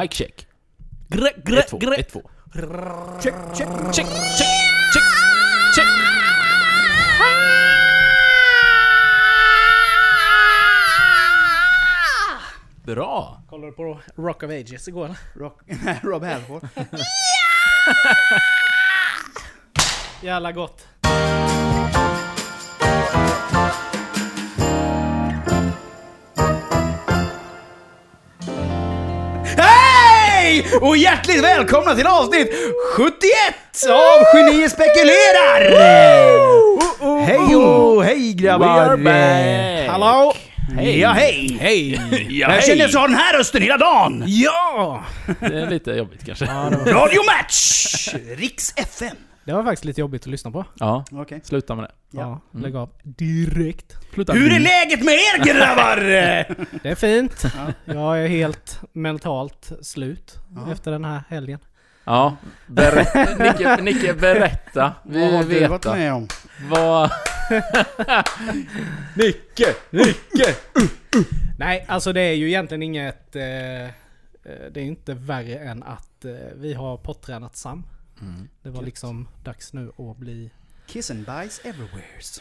Mic check. Grä, grä, Ett, två, grä. ett, två. Check, check. Check, check, check, check. Bra! Kollade du på Rock of Ages igår? Rock, Rob Halford. Jävla gott. Och hjärtligt välkomna till avsnitt 71 av Geni spekulerar! Hej och hej grabbar! We are back. Hallå! Hej. Ja hej! Hej! Ja, Jag känner att jag har den här rösten hela dagen! Ja! Det är lite jobbigt kanske. Radio Match! Riks FM. Det var faktiskt lite jobbigt att lyssna på. Ja, Okej. sluta med det. Ja, lägg av. Direkt. Sluta. Hur är läget med er grabbar? Det är fint. Jag är helt mentalt slut efter den här helgen. Ja, ber- Nicke, Nicke, berätta. Vi Vad har vill du varit veta. med om? Vad... Nicke! Nicke! Nej, alltså det är ju egentligen inget... Eh, eh, det är inte värre än att eh, vi har pottränat Sam. Det var liksom dags nu att bli... Kiss and buys everywheres.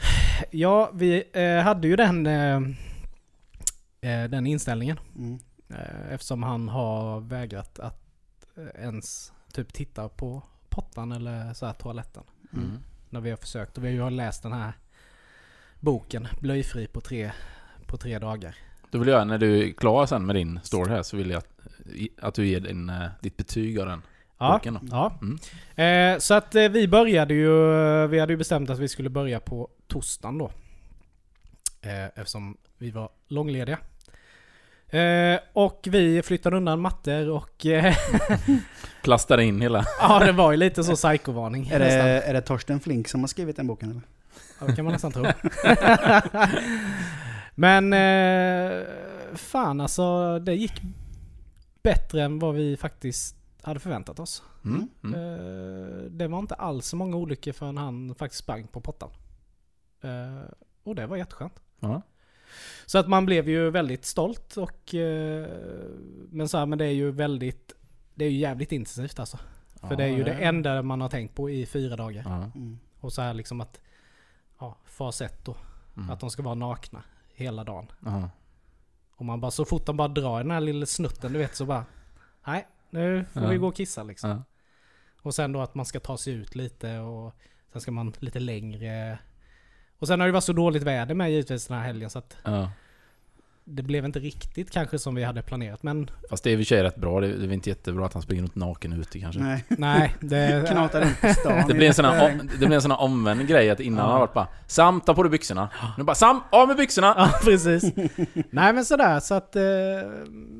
Ja, vi eh, hade ju den, eh, eh, den inställningen. Mm. Eh, eftersom han har vägrat att eh, ens typ titta på pottan eller så här toaletten. Mm. När vi har försökt. Och vi har ju läst den här boken, Blöjfri på tre, på tre dagar. Då vill jag, när du är klar sen med din story här, så vill jag att, att du ger din, ditt betyg av den Ja, boken. då. ja. Mm. Eh, så att eh, vi började ju, vi hade ju bestämt att vi skulle börja på torsdagen då. Eh, eftersom vi var långlediga. Eh, och vi flyttade undan mattor och eh, Plastade in hela... ja det var ju lite så psykovarning. Är det, nästan. är det Torsten Flink som har skrivit den boken eller? Ja, det kan man nästan tro. Men eh, fan alltså det gick bättre än vad vi faktiskt hade förväntat oss. Mm. Mm. Eh, det var inte alls så många olyckor förrän han faktiskt sprang på pottan. Eh, och det var jätteskönt. Ja. Så att man blev ju väldigt stolt och... Eh, men så här, men det är ju väldigt... Det är ju jävligt intensivt alltså. För det är ju det enda man har tänkt på i fyra dagar. Ja. Mm. Och så här liksom att... Ja, fas ett då. Mm. Att de ska vara nakna hela dagen. Ja. Och man bara så fort de bara drar i den här lilla snutten du vet så bara... Nej, nu får Ja. vi gå och kissa liksom. Ja. Och sen då att man ska ta sig ut lite och sen ska man lite längre. Och sen har det varit så dåligt väder med givetvis den här helgen så att Ja. det blev inte riktigt kanske som vi hade planerat. Men Fast det är i och för sig rätt bra. Det det är väl inte jättebra att han springer runt naken ute kanske. Nej. nej, det... Knatar runt på stan. Det blir en sån här, om, det blir en sån här omvänd grej att innan Ja. har det varit bara Sam, ta på dig byxorna. Nu bara Sam, av med byxorna! Ja, precis. nej men sådär så att... eh,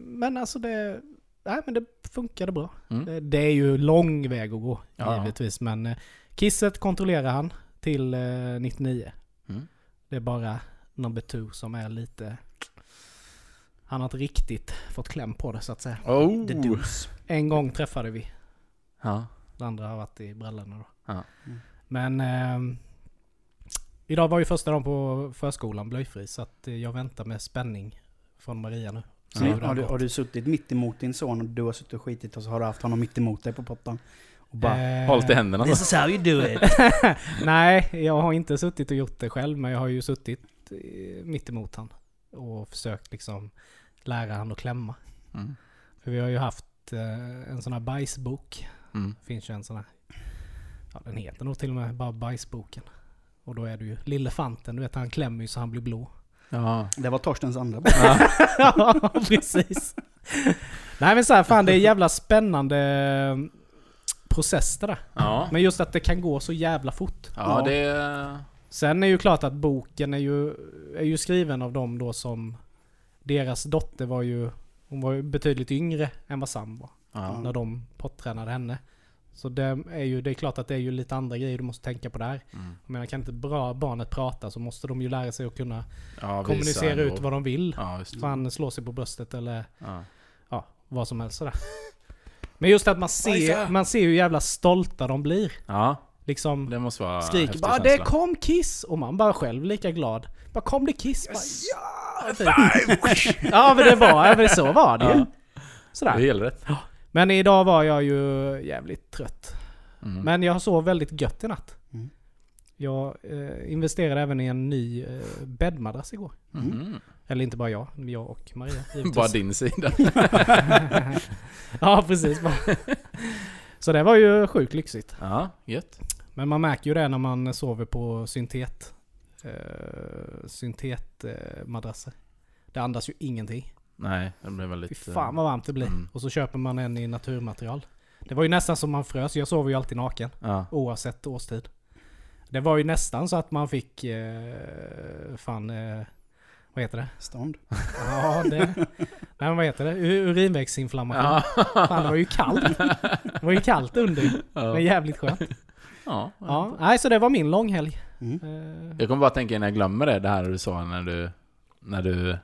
Men alltså det... Nej men det funkade bra. Mm. Det- Det är ju lång väg att gå Ja. givetvis men eh, kisset kontrollerar han till eh, 99. Mm. Det är bara number two som är lite... Han har inte riktigt fått kläm på det så att säga. Oh. The Deuce. En gång träffade vi. Ja. Det andra har varit i brallorna då. Ja. Mm. Men... ehm, idag var ju första dagen på förskolan blöjfri så att eh, jag väntar med spänning från Maria nu. Så Ja. har, du, har du suttit mitt emot din son och du har suttit och skitit och så har du haft honom mitt emot dig på pottan? Och bara... Eh, Hållit i händerna så. is how you do it! Nej, jag har inte suttit och gjort det själv men jag har ju suttit eh, mitt emot han. Och försökt liksom lära han att klämma. Mm. För vi har ju haft eh, en sån här bajsbok. Mm. finns ju en sån här. Ja, den heter nog till och med bara bajsboken. Och då är det ju Lillefanten, du vet han klämmer ju så han blir blå. Ja. Det var Torstens andra bok. ja, precis. Nej men så här, fan det är jävla spännande eh, process det där. Ja. Men just att det kan gå så jävla fort. Ja, det... Sen är ju klart att boken är ju, är ju skriven av dem då som... Deras dotter var ju... Hon var ju betydligt yngre än vad Sam var. Ja. När de pottränade henne. Så det är ju, det är klart att det är ju lite andra grejer du måste tänka på där. Mm. Jag menar kan inte bra barnet prata så måste de ju lära sig att kunna Ja, kommunicera ut vad de vill. Ja, Så han slår sig på bröstet eller Ja. ja, vad som helst sådär. Men just att man ser, man ser hur jävla stolta de blir. ja, Liksom det måste vara skriker bara 'Det kom Kiss!' Och man bara själv lika glad. Bara 'Kom det Kiss?' Bara, ja! ja men det var, ja, men så var det ju. Ja. Det är Sådär. helt rätt. Men idag var jag ju jävligt trött. Mm. Men jag sov väldigt gött i natt. Mm. Jag eh, investerade även i en ny eh, bäddmadrass igår. Mhm. Eller inte bara jag, jag och Maria. Bara din sida. ja, precis. Så det var ju sjukt lyxigt. Ja, gött. Men man märker ju det när man sover på syntet. Eh, syntetmadrasser. det andas ju ingenting. Nej, det blev väldigt... Fy fan vad varmt det blir. Mm. Och så köper man en i naturmaterial. Det var ju nästan som man frös. Jag sover ju alltid naken. Ja. Oavsett årstid. Det var ju nästan så att man fick... Eh, fan... Eh, vad heter det? Stånd. Ja, det... Nej men vad heter det? Urinvägsinflammation. Ja. Fan det var ju kallt. Det var ju kallt under. Ja. Men jävligt skönt. ja. Ja, nej så det var min långhelg. Mm. Eh, Jag kommer bara tänka när jag glömmer det, det här du sa när du... När du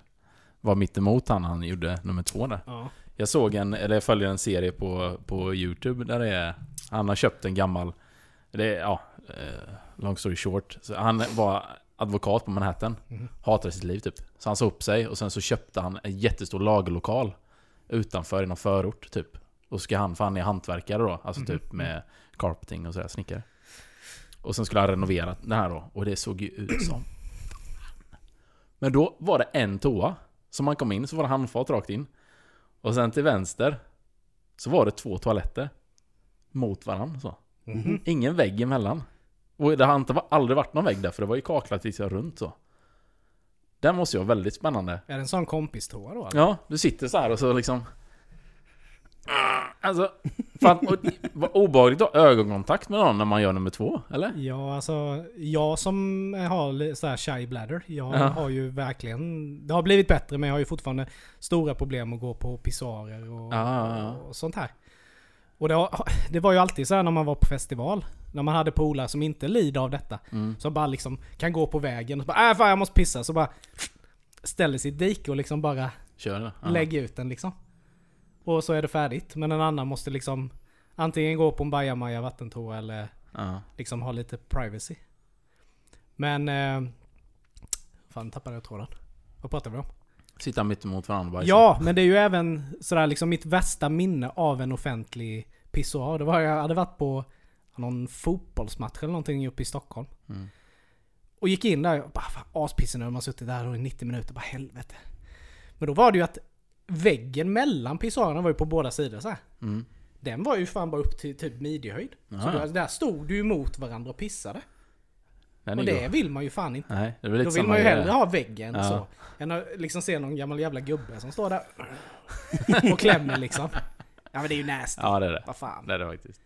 var mitt emot han, han gjorde nummer två där. ja. Jag såg en, eller jag följer en serie på, på Youtube där det är... Han har köpt en gammal... Det är, ja... Eh, long story short. Så han var advokat på Manhattan. Mhm. Hatade sitt liv typ. Så han sa upp sig och sen så köpte han en jättestor lagerlokal. Utanför i någon förort typ. Och så ska han, för han är hantverkare då. Alltså Mhm. typ med carpeting och sådär, snickare. Och sen skulle han renovera det här då. Och det såg ju ut som... Men då var det en toa. Som man kom in så var det handfat rakt in. Och sen till vänster så var det två toaletter. Mot varandra så. Mhm. Ingen vägg emellan. Och det har inte aldrig varit någon vägg där för det var ju kaklat liksom runt så. Den måste ju vara väldigt spännande. Är det en sån kompistoa då? eller? Ja, du sitter så här och så liksom... Alltså, fan, obehagligt att ha ögonkontakt med någon när man gör nummer två, eller? Ja, alltså jag som har så här shy bladder. Jag Ja. har ju verkligen... Det har blivit bättre men jag har ju fortfarande stora problem att gå på pissoarer och, Ja, och sånt här. Och det, har, det var ju alltid så här när man var på festival. När man hade polare som inte lider av detta. Mm. Som bara liksom kan gå på vägen och bara äh, fan jag måste pissa. Så bara ställer sig i dike och liksom bara Kör lägger ut den liksom. Och så är det färdigt. Men en annan måste liksom antingen gå på en bajamaja vattentoa eller Ja. liksom ha lite privacy. Men... Eh, fan tappade jag tråden. Vad pratar vi om? Sitta mitt emot varandra bara. Ja, men det är ju även sådär liksom mitt värsta minne av en offentlig pissoar. Det var jag hade varit på någon fotbollsmatch eller någonting uppe i Stockholm. Mm. Och gick in där och bara fan aspissig nu. Man suttit där i 90 minuter. Bara helvete. Men då var det ju att väggen mellan pissoarerna var ju på båda sidor så här. Mm. Den var ju fan bara upp till typ midjehöjd. Så Ja. då, där stod du ju mot varandra och pissade. Den Och det god. vill man ju fan inte. Nej, Då vill man ju hellre ha väggen Ja. så. Än att liksom se någon gammal jävla gubbe som står där och klämmer liksom. Ja men det är ju nasty. Ja, det är det. Vad fan. Det är det faktiskt.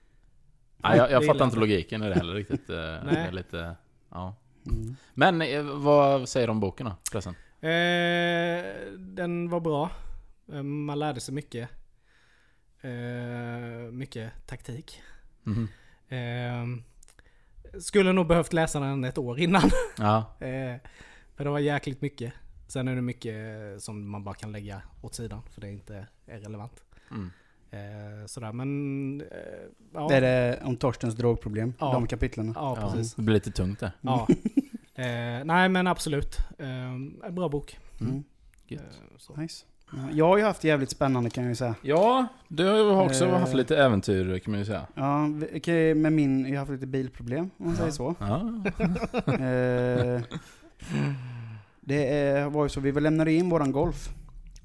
Nej, jag, jag Det fattar inte logiken i det heller riktigt. eh, Det Nej. är lite... Ja. Mm. Men eh, vad säger de om boken då? Eh, den var bra. Eh, man lärde sig mycket. Eh, mycket taktik. Eh, skulle nog behövt läsa den ett år innan. Ja. För det var jäkligt mycket. Sen är det mycket som man bara kan lägga åt sidan för det inte är relevant. Mm. Eh, sådär men... Eh, ja, Det är det om Torstens drogproblem, Ja. de kapitlen. ja, Ja, precis. det blir lite tungt där. Ja. Eh, nej men absolut. En bra bok. Mm. Nice. Ja, Jag har ju haft jävligt spännande kan jag ju säga. Ja, du har också Eh. haft lite äventyr kan man ju säga. Ja, okej, med min, jag har haft lite bilproblem om man säger så. Ja. Eh, det var ju så, vi lämnade in våran Golf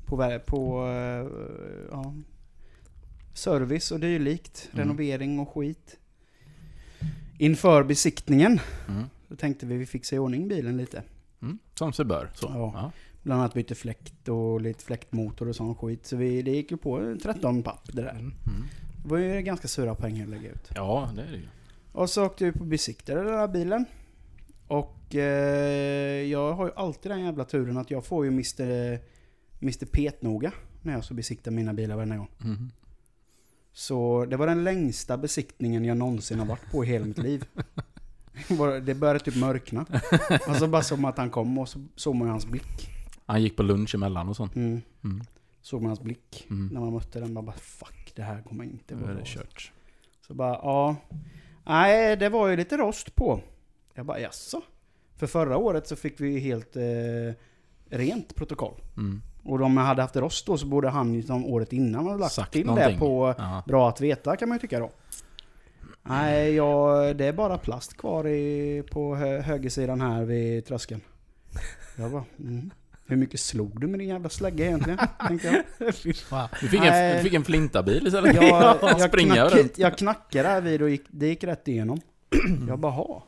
på, på eh, ja, service och dylikt, Mm. renovering och skit. Inför besiktningen Mm. så tänkte vi vi fixar i ordning bilen lite. Mm. Som sig bör. Så. Ja. Bland annat bytte fläkt och lite fläktmotor och sån skit. Så vi, det gick ju på 13 papp det där. Mm. Mm. Det var ju ganska sura pengar att lägga ut. ja, det är det ju. Och så åkte vi på besiktade den här bilen. Och eh, jag har ju alltid den jävla turen att jag får ju Mr. Mr. Petnoga när jag så besiktar mina bilar varje gång. Mm. Så det var den längsta besiktningen jag någonsin har varit på i hela mitt liv. Det började typ mörkna. Och så bara som att han kom och så såg man ju hans blick. Han gick på lunch emellan och sånt. Mm. Mm. Såg man hans blick. Mm. När man mötte den. Bara, bara fuck, det här kommer inte gå var bra. det kört. Så bara, ja. Nej, det var ju lite rost på. Jag bara, jaså? För förra året så fick vi helt eh, rent protokoll. Mm. Och om jag hade haft rost då så borde han liksom året innan ha lagt Sagt till någonting. det på Ja. bra att veta kan man ju tycka då. Nej, jag, det är bara plast kvar i, på hö, högersidan här vid tröskeln. Jag bara, mm. Hur mycket slog du med din jävla slägga egentligen? Jag. Fy fan. Du fick en, du fick en flintabil istället. Jag, jag, knack, jag knackade där vid och gick, det gick rätt igenom. Jag bara, ha.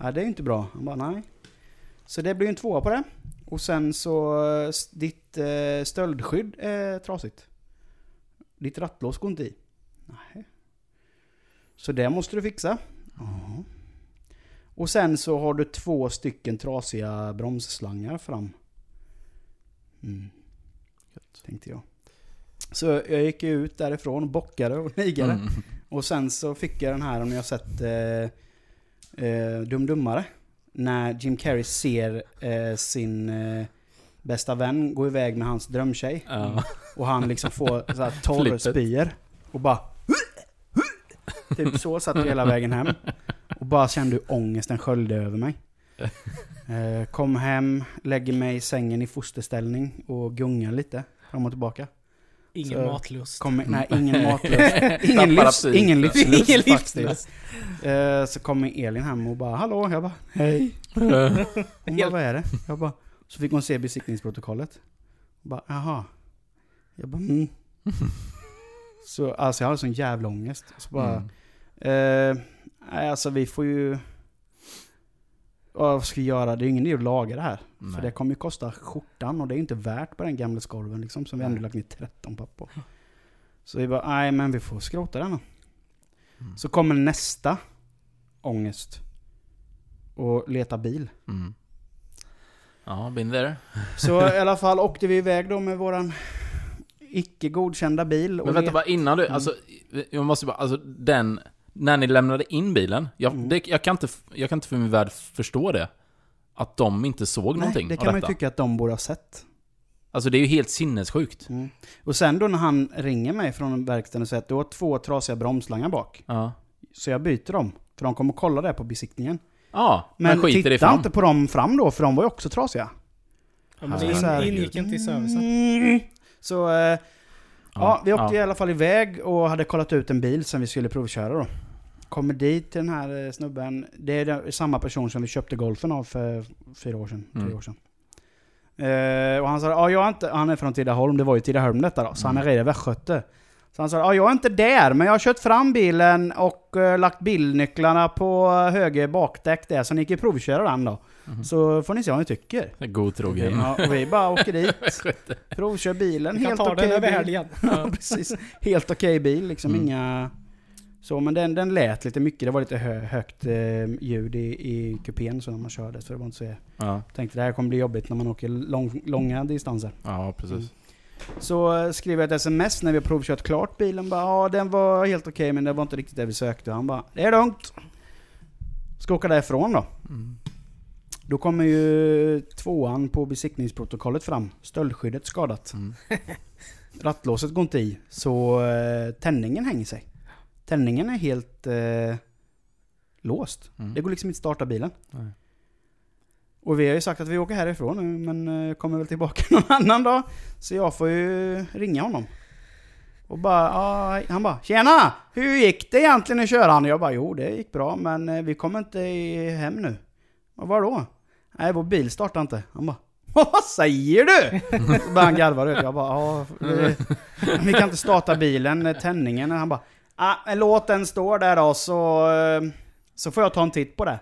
Nej, det är inte bra. Han bara, nej. Så det blir ju en tvåa på det. Och sen så, ditt eh, stöldskydd är trasigt. Ditt rattlås går inte i. Nej. Så det måste du fixa. Ja. Och sen så har du två stycken trasiga bromsslangar fram. Mm. Tänkte jag. Så jag gick ut därifrån, bockade och nigade. Mm. Och sen så fick jag den här, om ni har sett eh, eh, Dum Dummare. När Jim Carrey ser eh, sin eh, bästa vän gå iväg med hans drömtjej. Ja. Och han liksom får såhär torrspyor. Och bara... Typ så satt jag hela vägen hem. Och bara kände hur ångesten sköljde över mig. Eh, kom hem, lägger mig i sängen i fosterställning och gungar lite fram och tillbaka. Ingen Så- matlust. Kom, nej, ingen matlust. Ingen, livs, ingen livslust Ingen faktiskt. livslust. Eh, så kommer Elin hem och bara Hallå? Jag bara Hej. Hon bara vad är det? Jag bara Så fick hon se besiktningsprotokollet. Jag bara Jaha. Jag bara mm. Så alltså jag hade sån jävla ångest. Så bara Mm. eh, Nej alltså vi får ju vad ska vi göra? Det är ingen idé att laga det här. För Nej. det kommer ju kosta skjortan och det är inte värt på den gamla skorven liksom som vi ändå lagt ner 13 papp på. Så vi bara, nej men vi får skrota den. Mm. Så kommer nästa ångest. Och leta bil. Mm. Ja, been there. Så i alla fall åkte vi iväg då med våran icke godkända bil. Och Men vänta bara, innan du, Mm. alltså, jag måste bara, alltså den, när ni lämnade in bilen, jag, Mm. det, jag, kan inte, jag kan inte för min värld förstå det. Att de inte såg någonting Nej, det av kan man ju tycka att de borde ha sett. Alltså det är ju helt sinnessjukt. Mm. Och sen då när han ringer mig från verkstaden och säger att du har två trasiga bromslangar bak. Ja. Så jag byter dem. För de kommer kolla det på besiktningen. Ja, men, Men, titta fram. inte på dem fram då, för de var ju också trasiga. Ja, men Ja, det ingick inte i servicen. Mm. Så, eh, ja, vi åkte i alla fall iväg och hade kollat ut en bil som vi skulle provköra då. Kommer dit till den här eh, snubben. Det är den- samma person som vi köpte golfen av för fyra år sedan, tre Mm. år sedan. Eh, och han sa, ja, jag är inte, han är från Tidaholm, det var ju Tidaholm detta då, så han är Mm. redan västgöte. Så han sa, ja, jag är inte där, men jag har kört fram bilen och eh, lagt bilnycklarna på höger bakdäck där, så ni kan provköra den då. Mhm. Så får ni se vad ni tycker. God trogen. Ja, och vi bara åker dit, provkör bilen, helt okej över bil. helgen. Ja, precis. Helt okej bil, liksom Mm. inga... Så, men den, den lät lite mycket. Det var lite hö, högt eh, ljud i, i kupén så när man körde. Så det var inte så... Ja, tänkte det här kommer bli jobbigt när man åker lång, långa distanser. ja precis. Så eh, skrev jag ett sms när vi har provkört klart bilen. Bara, ja, den var helt okej men det var inte riktigt det vi sökte. Han bara, det är lugnt. Ska åka därifrån då. Mm. Då kommer ju tvåan på besiktningsprotokollet fram. Stöldskyddet skadat. Mm. Rattlåset går inte i, så eh, tändningen hänger sig. Tändningen är helt eh, låst. Mm. Det går liksom inte att starta bilen. Nej. Och vi har ju sagt att vi åker härifrån nu, men eh, kommer väl tillbaka någon annan dag. Så jag får ju ringa honom. Och bara, ah, han bara, Tjena! Hur gick det egentligen i köran? Jag bara, jo det gick bra, men eh, vi kommer inte hem nu. Och vadå? Nej, vår bil startar inte. Han bara, vad säger du? Så började han garva. Jag bara, ja, eh, vi kan inte starta bilen, eh, tändningen. Han bara, ah, men låt den stå där då så, eh, så får jag ta en titt på det.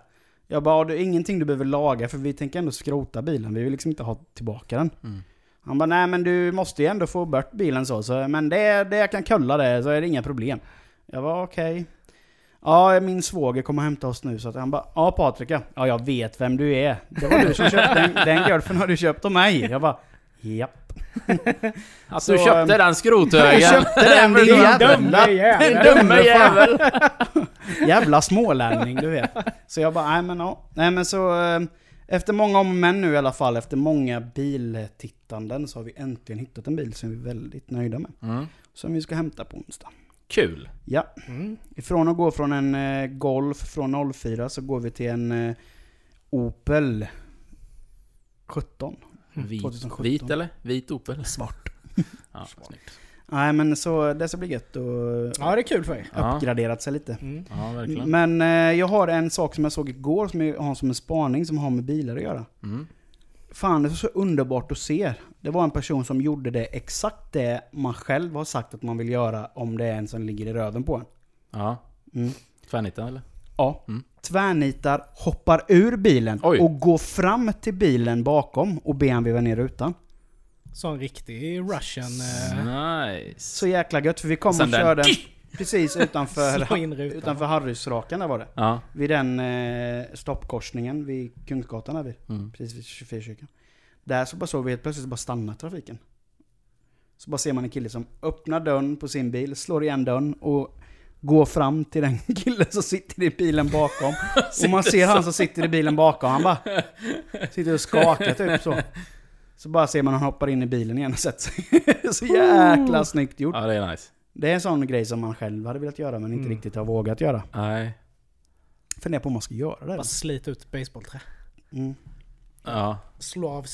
Jag bara, är ingenting du behöver laga för vi tänker ändå skrota bilen. Vi vill liksom inte ha tillbaka den. Mm. Han bara, nej men du måste ju ändå få bort bilen så. så men det, det jag kan kolla det så är det inga problem. Jag var okej. Ja, min svåger kommer hämta oss nu. Så att han bara, ja Patrik ja. Ja, jag vet vem du är. Det var du som köpte den, den golfen har du köpt av mig. Jag bara, japp. Att Så, du köpte ehm, den skrothögen. Jag köpte den din jävla... Dumme jävel. Jävla smålänning, du vet. Så jag bara, nej men ja. Nej men så... eh, Efter många om men nu i alla fall, efter många biltittanden så har vi äntligen hittat en bil som vi är väldigt nöjda med. Mm. Som vi ska hämta på onsdag. Kul. Ja, Mm. ifrån att gå från en eh, Golf från 04 så går vi till en eh, Opel 17. Vit, 2017. vit eller? Vit Opel? Svart. Ja, snyggt. Nej men så det ska bli gött och Ja, det är kul för. Ja. uppgraderat sig lite. Mm. Ja, verkligen. Men eh, jag har en sak som jag såg igår som jag har som en spaning som har med bilar att göra. Mm. Fan, det är så underbart att se. Det var en person som gjorde det exakt det man själv har sagt att man vill göra om det är en som ligger i röven på en. Ja. Mm. Tvärnitten eller? Ja. Mm. Tvärnitar, hoppar ur bilen Oj. och går fram till bilen bakom och ber han veva ner rutan. Så en riktig russian... Eh, Nice. Så jäkla gött för vi kom Sen och den- körde precis utanför, utanför Harrysrakan där var det. Ja. Vid den eh, stoppkorsningen vid Kungsgatan där vid. Mm. Precis vid 24-kyrkan. Där så bara såg vi helt plötsligt så bara stanna trafiken. Så bara ser man en kille som öppnar dörren på sin bil, slår igen dörren och går fram till den killen som sitter i bilen bakom. och man ser han som sitter i bilen bakom, han bara sitter och skakar typ så. Så bara ser man han hoppar in i bilen igen och sätter sig. så jäkla snyggt gjort. Ja, det är nice. Det är en sån grej som man själv hade velat göra men inte Mm. riktigt har vågat göra. Nej. Funderar på om man ska göra det. Bara slita ut basebollträ. Mm. Ja. Slå av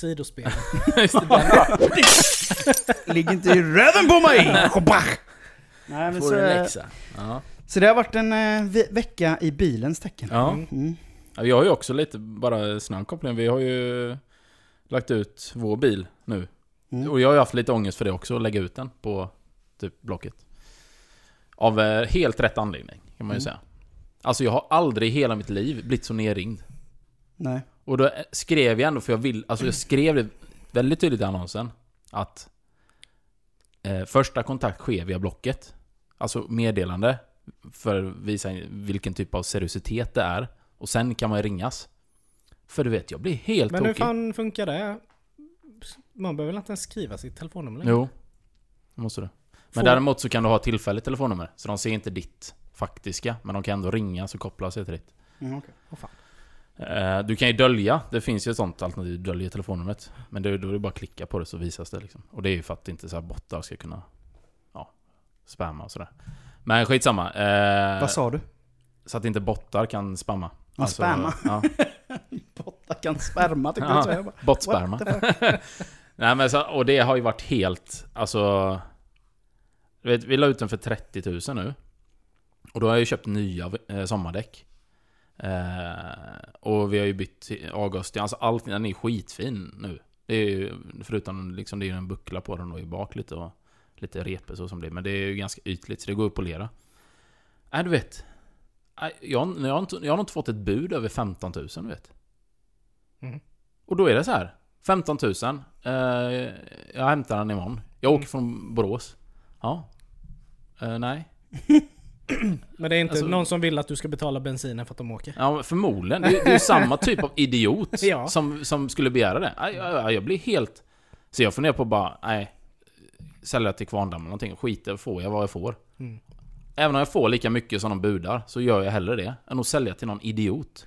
den Ligg inte i röven på mig! Nej, men får så, en läxa. Ja. så det har varit en eh, ve- vecka i bilens tecken. Ja. Mm. Ja, Vi har ju också lite, bara snabb koppling, vi har ju lagt ut vår bil nu. Mm. Och jag har ju haft lite ångest för det också, att lägga ut den på typ Blocket. Av eh, helt rätt anledning, kan man ju Mm. säga. Alltså jag har aldrig i hela mitt liv blivit så nerringd. Nej. Och då eh, skrev jag ändå, för jag vill, alltså jag skrev det väldigt tydligt i annonsen, att eh, första kontakt sker via Blocket. Alltså meddelande, för att visa vilken typ av seriositet det är. Och sen kan man ju ringas. För du vet, jag blir helt Men hur tokig. fan funkar det? Man behöver väl inte ens skriva sitt telefonnummer längre? Jo, det måste du. Men Får- däremot så kan du ha tillfälligt telefonnummer. Så de ser inte ditt faktiska, men de kan ändå ringa och koppla sig till ditt. Mm, okej. Åh, fan. Eh, Du kan ju dölja, det finns ju ett sånt alternativ, dölja telefonnumret. Men då, då är det bara att klicka på det så visas det liksom. Och det är ju för att inte så här bottar ska kunna spamma och sådär. Men skitsamma. Eh, Vad sa du? så att inte bottar kan spamma. Ja, spamma. Ja, Botta kan sperma tyckte Ja. jag bottsperma. Nej men så, och det har ju varit helt, alltså... Vet, vi la ut den för 30 000 nu. Och då har jag ju köpt nya eh, sommardäck. Eh, och vi har ju bytt avgasstyr, alltså allt, den är skitfin nu. Det är ju, förutom liksom, det är ju en buckla på den då i bak lite och lite repor så som det är. Men det är ju ganska ytligt så det går att polera. Nej du vet. Nej, Jag, jag, har inte, jag har inte fått ett bud över 15 000 du vet. Mm. Och då är det så här. 15 000. Eh, jag hämtar den imorgon. Jag åker från Borås. Ja. Eh, nej. Men det är inte Alltså- någon som vill att du ska betala bensinen för att de åker? Ja, förmodligen. Det, det är ju samma typ av idiot Ja. som, som skulle begära det. Jag, jag, jag blir helt... Så jag funderar på bara, nej. Sälja till Kvarndammen eller någonting. Skit i, får jag vad jag får. Mm. Även om jag får lika mycket som de budar, så gör jag hellre det. Än att sälja till någon idiot.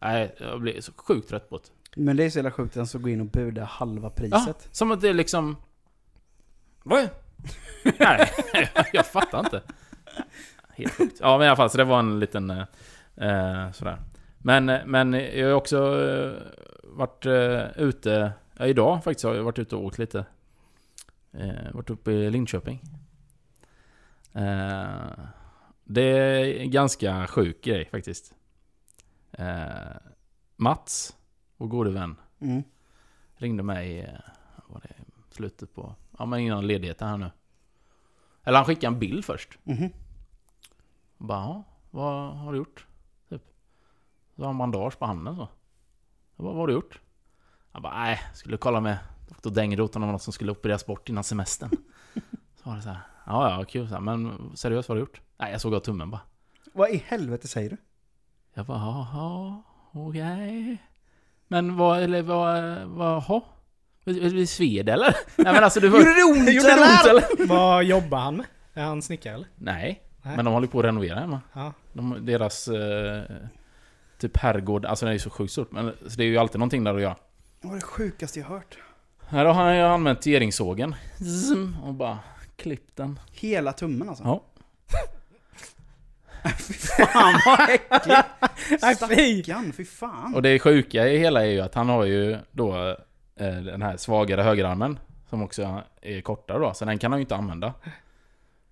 Nej, jag blir så sjukt trött på det. Men det är så jävla sjukt att han ska gå in och buda halva Ja, priset. som att det är liksom... Vad? Nej, jag fattar inte. Helt sjukt. Ja, men i alla fall, så det var en liten... Eh, eh, sådär. Men, men jag har också eh, varit eh, ute... Ja, idag faktiskt har jag varit ute och åkt lite. Eh, varit uppe i Linköping. Eh, det är en ganska sjuk grej faktiskt. Eh, Mats, vår gode vän, Mm. ringde mig, eh, var det, slutet på, ja men innan ledigheten här nu. Eller han skickade en bild först. Och bara, ja, vad har du gjort? Typ. Så har han bandage på handen så. Jag bara, vad har du gjort? Han bara, nej, skulle kolla med doktor Dängroth om något som skulle opereras bort innan semestern. Så var det så här, ja ja, kul så här, men seriöst, vad har du gjort? Nej, jag såg av tummen bara. Vad i helvete säger du? Jag bara, jaha, okej. Men vad, eller vad, vad? Är det sved eller? Nej men alltså du var... Gjorde det ont Gjorde det ont eller? Vad jobbar han med? Är han snickare eller? Nej, Nej. men de håller på att renovera hemma. Ja. De, deras eh, typ herrgård, alltså den är ju så sjukt stort. Men så det är ju alltid någonting där att göra. Det var det sjukaste jag hört. Här har han ju använt geringssågen. Zoom, och bara klippt den. Hela tummen alltså. Ja. Fan vad äckligt! Fy! Stackarn, fy fan. Och det sjuka i hela är ju att han har ju då eh, den här svagare högerarmen. Som också är kortare då, så den kan han ju inte använda.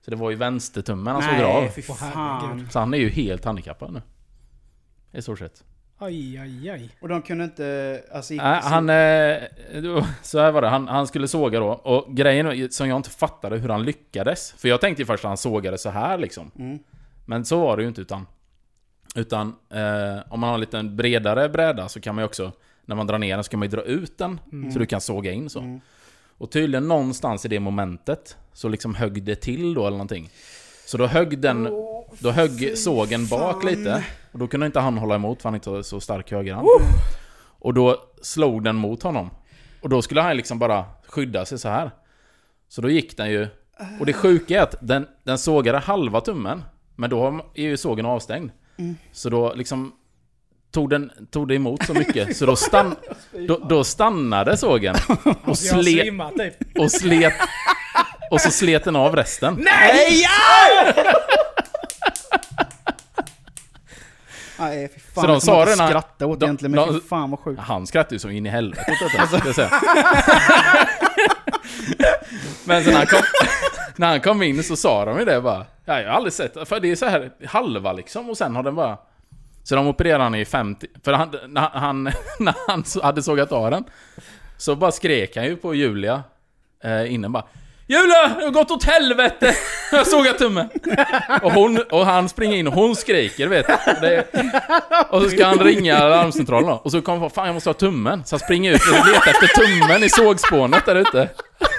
Så det var ju vänstertummen han såg av. Nej, fy fan. Så han är ju helt handikappad nu. I stort sett. Aj, aj, aj. Och de kunde inte... Alltså, Nej, han... Eh, så här var det, han, han skulle såga då. Och grejen som jag inte fattade hur han lyckades. För jag tänkte ju först att han sågade så här liksom. Mm. Men så var det ju inte utan... Utan eh, om man har en lite bredare bräda så kan man ju också... När man drar ner den så kan man ju dra ut den. Så du kan såga in så. Mm. Och tydligen någonstans i det momentet så liksom högg det till då eller någonting. Så då högg den... Då högg sågen bak lite. Och då kunde inte han hålla emot för han inte var så stark högerhand. Och då slog den mot honom. Och då skulle han liksom bara skydda sig så här. Så då gick den ju... Och det sjuka är att den, den sågade halva tummen. Men då är ju sågen avstängd. Så då liksom... Tog, den, tog det emot så mycket så då, stann, då, då stannade sågen. Och Jag har slet, typ. och slet... Och så slet den av resten. Nej! Nej, fy fan. Så de sa det när- skratta åt de- egentligen, men de- fy fan vad sjukt. Han skrattade ju som in i helvete åt säga. Men sen när han, kom, när han kom in så sa de ju det bara. Ja, jag har aldrig sett För det är så här halva liksom och sen har den bara... Så de opererade han i 50... För han, när han, när han hade sågat av den Så bara skrek han ju på Julia eh, innan bara Julia! Det har gått åt helvete! Jag har sågat tummen! Och, hon, och han springer in och hon skriker vet. Det, Och så ska han ringa larmcentralen då. Och så kommer han fan jag måste ha tummen. Så han springer ut och letar efter tummen i sågspånet där ute.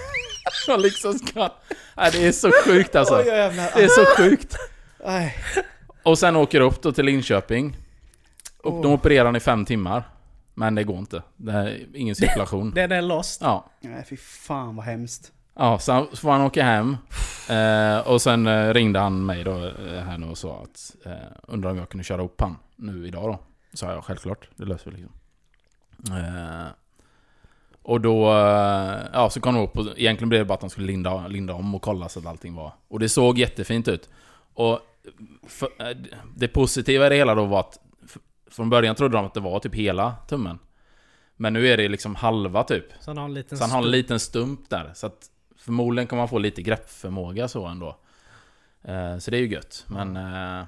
Och liksom ska... Nej, det är så sjukt alltså. Det är så sjukt. Och sen åker upp då till Linköping. Och de Åh. opererar han i fem timmar. Men det går inte. Det är ingen cirkulation. Den är lost. Ja. Nej, fy fan vad hemskt. Ja, så får han åka hem. Eh, och sen eh, ringde han mig då eh, här nu och sa att eh, undrar om jag kunde köra upp han nu idag då. Sa jag självklart, det löser vi liksom. Eh, och då, eh, ja så kom de upp och egentligen blev det bara att de skulle linda, linda om och kolla så att allting var... Och det såg jättefint ut. Och för, det positiva i det hela då var att från början trodde de att det var typ hela tummen. Men nu är det liksom halva typ. Så han har en liten Så han har en liten stump där. Så att förmodligen kommer han få lite greppförmåga så ändå. Eh, så det är ju gött. Men... Eh,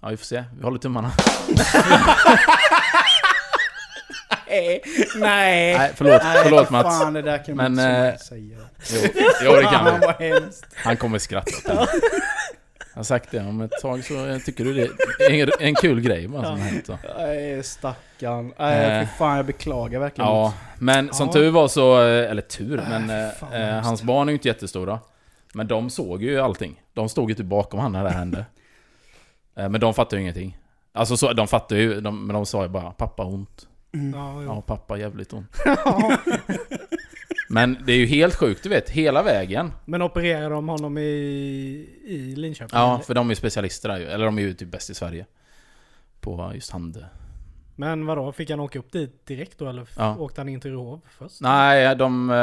ja, vi får se. Vi håller tummarna. Nej. Nej. Nej, förlåt. Förlåt fy Mats. Fan, det där kan man Men, inte eh, säga. Jo, jo, det kan hemskt. Han kommer skratta åt det. Jag har sagt det, om ett tag så tycker du det är en, kul grej bara som har hänt. Så. Nej stackarn. Nej Eh. fan jag beklagar verkligen. Ja, men som Ja. tur var så... eh, Eller tur, Äh, men eh, fan eh, hans barn är ju inte jättestora. Men de såg ju allting. De stod ju typ bakom han när det hände. Eh, Men de fattade ju ingenting. Alltså så, de fattade ju, de, men de sa ju bara 'Pappa ont' Ja, jo. Ja, pappa jävligt ont. Men det är ju helt sjukt, du vet, hela vägen. Men opererar de honom i, i Linköping? Ja, eller? för de är specialister där ju. Eller de är ju typ bäst i Sverige. På just hand... Men vadå, fick han åka upp dit direkt då eller Ja. åkte han in till Rehov först? Nej, de... eh,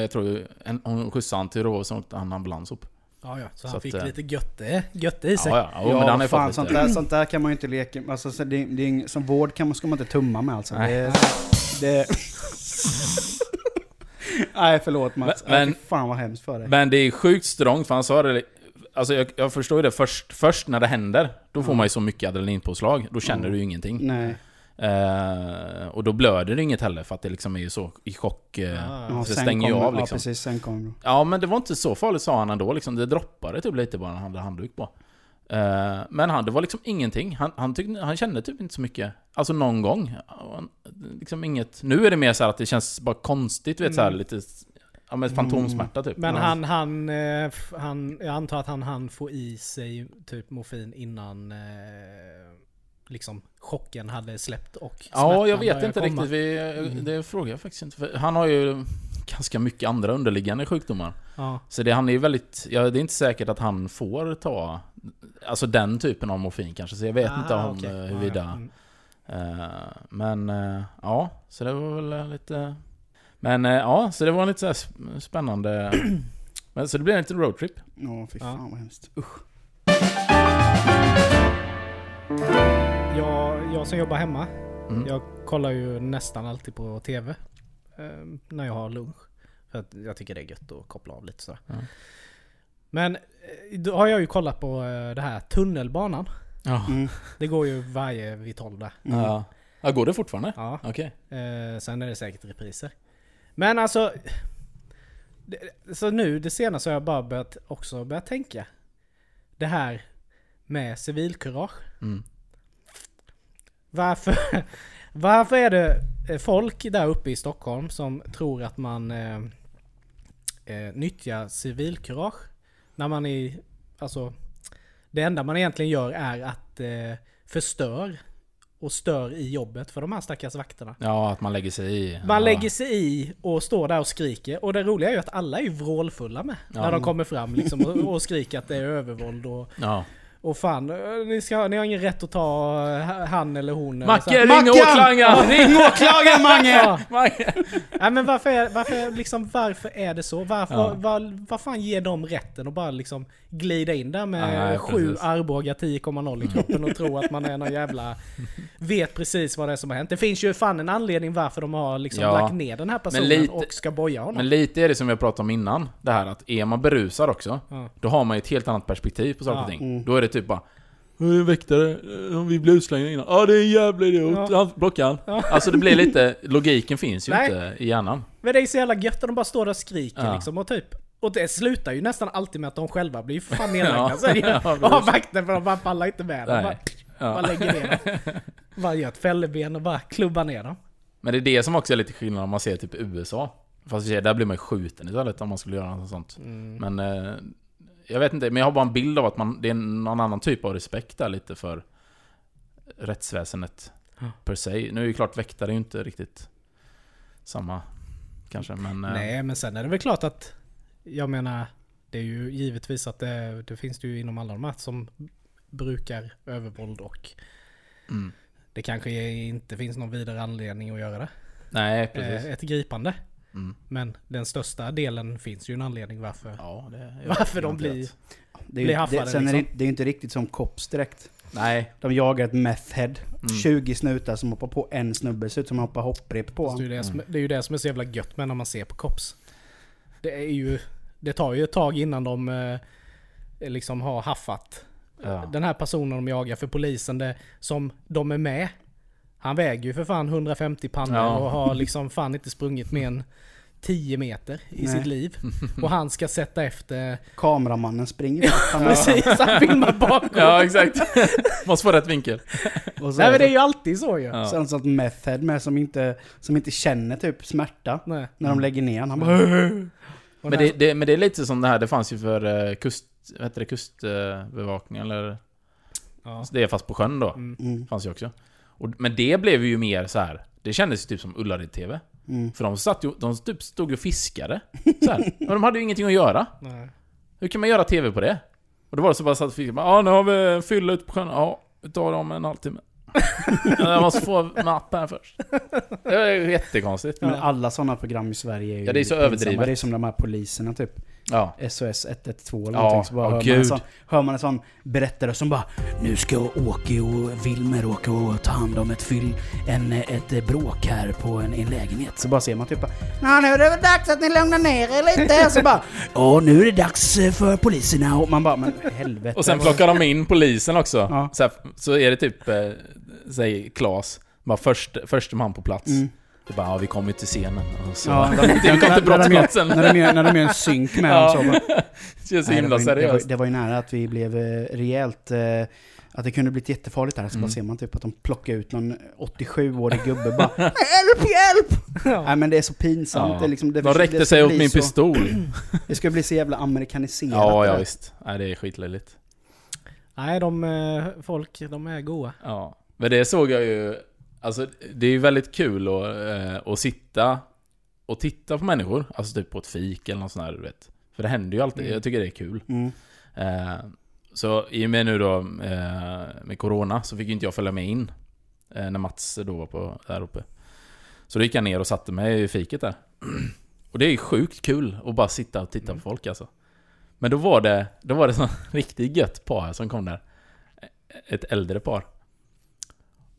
Jag tror en- Hon skjutsade han till Rå, så åkte han ambulans upp. Ja, ja, så, Så han att, fick eh, lite götte, götte i sig. Ja, ja. Jo, Ja, men han har ju fan, sånt, där, sånt där kan man ju inte leka Alltså, så det, det Som vård kan man, ska man inte tumma med alltså. Nej. Det, det... Nej förlåt Mats. Men- fy fan vad hemskt för dig. Men det är sjukt strångt, för han sa det... Alltså jag, jag förstår ju det först, först när det händer. Då får Mm. man ju så mycket adrenalinpåslag. Då känner Mm. du ju ingenting. Nej. Eh, och då blöder det inget heller, för att det liksom är ju så i chock... eh, Ja, Ja, så det stänger ju av liksom. Ja precis, sen det. Ja, men det var inte så farligt sa han ändå. Liksom, det droppade typ lite bara när han hade handduk på. Eh, men han, det var liksom ingenting. Han, han, tyckte, han kände typ inte så mycket. Alltså någon gång. Han- Liksom inget. Nu är det mer så att det känns bara konstigt, vet, så här, Mm. lite... Ja men fantomsmärta typ. Men han, han, eh, han, jag antar att han hann få i sig typ morfin innan eh, liksom chocken hade släppt och Ja, jag vet inte komma. riktigt. Vi, Mm. Det frågar jag faktiskt inte. För han har ju ganska mycket andra underliggande sjukdomar. Ja. Så det, han är ju väldigt... Ja, det är inte säkert att han får ta... Alltså den typen av morfin kanske. Så jag vet inte Aha, om okej. eh, Ja, huruvida... ja. Mm. Eh, men eh, ja, så det var väl lite... Men ja, så det var lite så spännande... men, så det blev en liten roadtrip. Ja, fy Ja. fan vad hemskt. Usch. Jag, jag som jobbar hemma, Mm. jag kollar ju nästan alltid på TV. eh, när jag har lunch. För att jag tycker det är gött att koppla av lite sådär. Ja. Men då har jag ju kollat på eh, det här tunnelbanan. Ja. Mm. Det går ju varje vid 12 där. Mm. Ja. ja. Går det fortfarande? Ja. Okej. Eh, sen är det säkert repriser. Men alltså... Det, så nu det senaste har jag bara börjat, också börjat tänka. Det här med civilkurage. Mm. Varför, varför är det eh, folk där uppe i Stockholm som tror att man eh, eh, nyttjar civilkurage? När man är... Alltså... Det enda man egentligen gör är att eh, förstör och stör i jobbet för de här stackars vakterna. Ja, att man lägger sig i. Man ja. lägger sig i och står där och skriker. Och det roliga är ju att alla är vrålfulla med. Ja. När de kommer fram liksom och, och skriker att det är övervåld och, Ja. Och fan, eh, ni, ska, ni har ingen rätt att ta eh, han eller hon. eller Macke, här. ring åklagaren! Ring åklagaren Mange! Ja. Nej men varför är, varför, liksom, varför är det så? Varför, Ja. vad, vad fan ger dem rätten att bara liksom glida in där med Nej, sju precis. Arboga 10,0 i kroppen och tro att man är någon jävla... Vet precis vad det är som har hänt. Det finns ju fan en anledning varför de har liksom Ja. lagt ner den här personen lite- och ska boja honom. Men lite är det som jag pratade om innan. Det här att är man berusad också, Ja. då har man ju ett helt annat perspektiv på saker och Ja. ting. Mm. Då är det typ bara "Jag är väktare, eh, vi blev utslängda innan. Ja det är en jävla idiot, Ja. han blocka han. Ja. Alltså det blir lite, logiken finns ju Nej. inte i hjärnan. Men det är så jävla gött att de bara står där och skriker Ja. liksom och typ... Och det slutar ju nästan alltid med att de själva blir fan nedlagda. Ja. Ju- Ja, och vakten för de bara pallar inte med dem. Bara, Nej. bara Ja. lägger ner dem. Bara gör ett fälleben och bara klubbar ner dem. Men det är det som också är lite skillnad om man ser typ USA. Fast där blir man ju skjuten istället om man skulle göra något sånt. Mm. Men eh, jag vet inte, men jag har bara en bild av att man, det är någon annan typ av respekt där lite för rättsväsendet Ja. per se. Nu är ju klart väktare är ju inte riktigt samma kanske, men... eh, Nej, men sen är det väl klart att... Jag menar, det är ju givetvis att det, det finns det ju inom alla de här som brukar övervåld och Mm. det kanske inte finns någon vidare anledning att göra det. Nej, precis. Eh, ett gripande. Mm. Men den största delen finns ju en anledning varför, Ja, det varför de blir... Det är, Blir haffade, det, sen är det, liksom. det är ju inte riktigt som cops direkt. Nej. De jagar ett meth head. Mm. 20 snutar som hoppar på en snubbe. Ser ut som att hoppa hopprep på Fast det, är honom. ju det, som, det är ju det som är så jävla gött med när man ser på cops. Det är ju... Det tar ju ett tag innan de eh, liksom har haffat Ja. den här personen de jagar för polisen det, som de är med. Han väger ju för fan 150 pannor Ja. och har liksom fan inte sprungit mer än 10 meter i Nej. sitt liv. Och han ska sätta efter... Kameramannen springer fram. Precis, han filmar bakom. Ja, exakt. Måste få rätt vinkel. Och så Nej är men det är ju alltid så ju. Ja. Sen sånt meth head med som inte, som inte känner typ smärta. Nej. När de lägger ner han bara Och Men det, det, men det är lite som det här, det fanns ju för eh, kust... Vad heter det? Kustbevakning eller... ja. Det är fast på sjön då. Mm. mm, Fanns ju också. Och, men det blev ju mer så här. Det kändes ju typ som Ullared-TV. mm. För de satt ju, de typ stod ju och fiskade. Så här. Och de hade ju ingenting att göra. Nej. Hur kan man göra TV på det? Och då var det så bara satt och fiskade. Ja, nu har vi en fylla ute på sjön. Ja, vi tar dem en halvtimme. Jag måste få mapp här först. Det är ju jättekonstigt. Men alla sådana program i Sverige är ju Ja, det är så pinsamma. överdrivet. Det är som de här poliserna typ. Ja. SOS 112 eller Ja. Så bara hör, man en sån, hör man en sån berättare som bara Nu ska Åke och Wilmer åka och ta hand om ett fyll, en, ett bråk här på en, en lägenhet. Så bara ser man typ Ja nu är det väl dags att ni lugnar ner er lite. Och så bara Ja nu är det dags för poliserna. Och man bara men helvete. Och sen plockar de in polisen också. Ja. Så, här, så är det typ, eh, säg Klas, bara först, första man på plats. Mm. Det bara, ja vi kommer till scenen. Och så, Ja, de, de kom till när, brottsplatsen. när, de gör, när de gör en synk med Ja. dem så bara, är så himla ju- det, var, seriöst. det var ju nära att vi blev eh, rejält... Eh, att det kunde blivit jättefarligt där. Så Mm. bara ser man typ att de plockar ut någon 87-årig gubbe bara Hjälp, hjälp! Ja. Nej men det är så pinsamt. Ja. Det, är liksom, det, De räckte det sig åt min så, pistol. Det ska bli så jävla amerikaniserat. Ja, ja visst. Nej, det är skitlöjligt. Nej, de eh, folk, de är goa. Ja. Men det såg jag ju... Alltså, det är ju väldigt kul att, eh, att sitta och titta på människor. Alltså typ på ett fik eller något sånt här, du vet. För det händer ju alltid. Mm. Jag tycker det är kul. Mm. Eh, så i och med nu då eh, med Corona så fick ju inte jag följa med in. När Mats då var på, där uppe. Så då gick jag ner och satte mig i fiket där. Och det är ju sjukt kul att bara sitta och titta på folk alltså. Men då var det, då var det så riktigt gött par som kom där. Ett äldre par.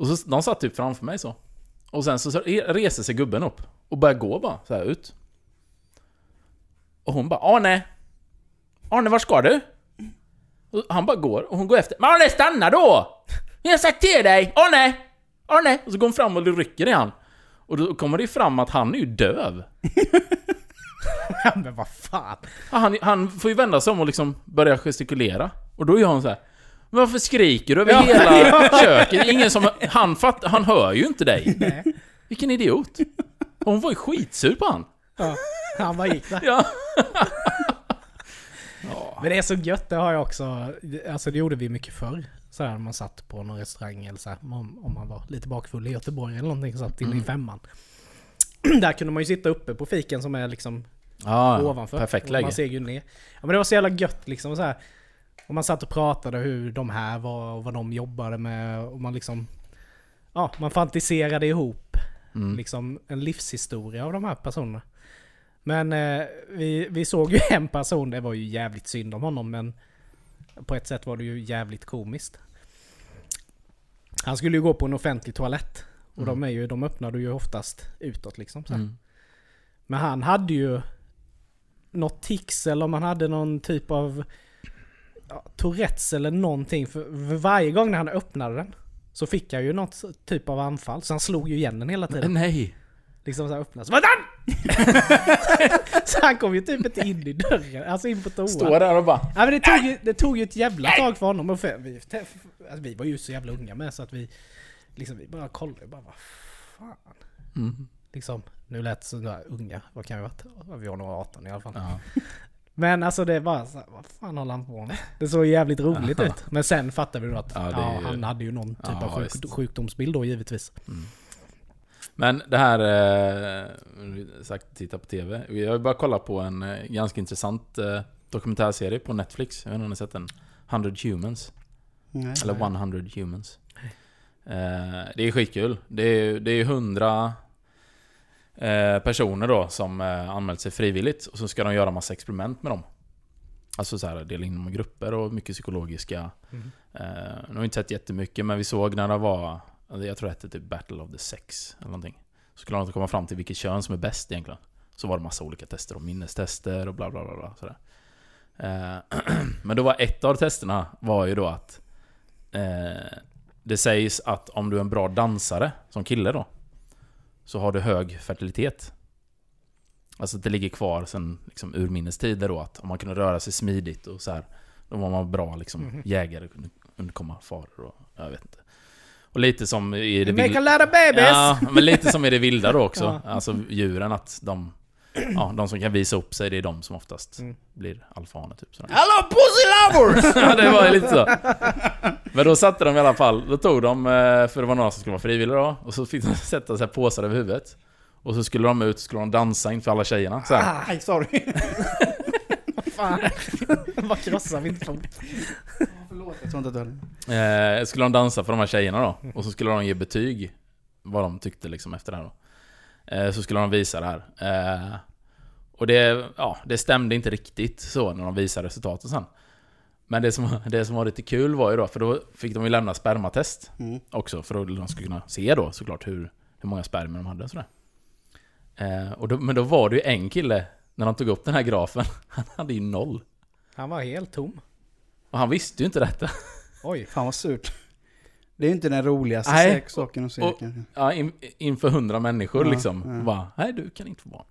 Och så, de satt typ framför mig så. Och sen så reser sig gubben upp. och börjar gå bara så här ut. Och hon bara Arne! Arne, var ska du? Och han bara går och hon går efter. Men Arne, stanna då! Jag har sagt till dig! Arne! Arne! Och så går hon fram och rycker i han. Och då kommer det fram att han är ju döv. Men vad fan. Han, han får ju vända sig om och liksom börja gestikulera. Och då gör hon så här. "Men Varför skriker du över hela köket? Ingen som... Han fatt, Han hör ju inte dig. Nej. Vilken idiot. Och hon var ju skitsur på han. Ja, han bara gick där. Ja. Men det är så gött, det har jag också. Alltså det gjorde vi mycket förr. Så här när man satt på någon restaurang eller så här, om, man var lite bakfull i Göteborg eller någonting, satt i Mm. femman. Där kunde man ju sitta uppe på fiken som är liksom Ja, ovanför. perfekt läge. Man ser ju ner. Ja men det var så jävla gött liksom så här. Och man satt och pratade hur de här var och vad de jobbade med och man liksom... Ja, man fantiserade ihop Mm. liksom en livshistoria av de här personerna. Men eh, vi, vi såg ju en person, det var ju jävligt synd om honom men på ett sätt var det ju jävligt komiskt. Han skulle ju gå på en offentlig toalett. Och de, är ju, de öppnade ju oftast utåt liksom. Så. Mm. Men han hade ju något tics eller om han hade någon typ av Tourettes eller någonting. För, varje gång när han öppnade den så fick jag ju något typ av anfall. Så han slog ju igen den hela tiden. Nej. Liksom så här öppnade. Så, så han kom ju typ inte in i dörren. Alltså in på toan. Står där och bara... Ja, men det, tog ju, det tog ju ett jävla tag för honom. Och för, vi, alltså, vi var ju så jävla unga med så att vi liksom vi bara kollade. Bara, vad fan. Mm. Liksom, nu lät så där unga, vad kan vi ha varit? Vi var nog 18 i alla fall. Ja. Men alltså det var så här, vad fan håller han på med? Det såg jävligt roligt ut. Men sen fattade vi då att Ja, ja, ju- han hade ju någon typ Ja, av sjuk, visst. sjukdomsbild då givetvis. Men det här... Eh, sagt titta på TV. Jag har bara kollat på en eh, ganska intressant eh, dokumentärserie på Netflix. Jag vet inte om ni har sett den? 100 Humans. Nej. Eller 100 Humans. Eh, det är skitkul. Det är, det är 100 eh, personer då som eh, anmält sig frivilligt. Och så ska de göra massa experiment med dem. Alltså så här, dela in dem i grupper och mycket psykologiska. Mm. Eh, nu har vi inte sett jättemycket men vi såg när det var, alltså jag tror det hette typ Battle of the Sex eller någonting. Så skulle de komma fram till vilket kön som är bäst egentligen. Så var det massa olika tester och minnestester och bla bla bla. bla sådär. Eh, men då var ett av testerna var ju då att eh, det sägs att om du är en bra dansare som kille då så har du hög fertilitet. Alltså att det ligger kvar sen liksom urminnes tider då att om man kunde röra sig smidigt och så här Då var man bra liksom Mhm. jägare kunde undkomma faror och jag vet inte. Och lite som i det Make a vilda lot of babies! Ja, men lite som i det vilda då också. Ja. Alltså djuren att de Ja, de som kan visa upp sig det är de som oftast Mm. blir alfahanar typ sådär. Hello pussy lovers! Ja, det var lite så. Men då satte de i alla fall, då tog de, eh, för det var några som skulle vara frivilliga då, och så fick de sätta sig påsar över huvudet. Och så skulle de ut, skulle de dansa inför alla tjejerna. Så här. Nej, sorry. Fan. Vad krossar vi inte på? Förlåt, jag tror inte att du. Eh, skulle de dansa för de här tjejerna då. Och så skulle de ge betyg. Vad de tyckte liksom efter det här då. Eh, så skulle de visa det här. Eh, och det, ja, det stämde inte riktigt så när de visade resultaten sen. Men det som, det som var lite kul var ju då, för då fick de ju lämna spermatest Mm. också. För att de skulle kunna se då såklart hur, hur många spermier de hade och sådär. Eh, och då, men då var det ju en kille, när de tog upp den här grafen, han hade ju noll. Han var helt tom. Och han visste ju inte detta. Oj. Fan vad surt. Det är ju inte den roligaste Nej. saken att se Och- kanske. Ja, in, inför hundra människor Ja, liksom. ja. Bara, nej du kan inte få barn.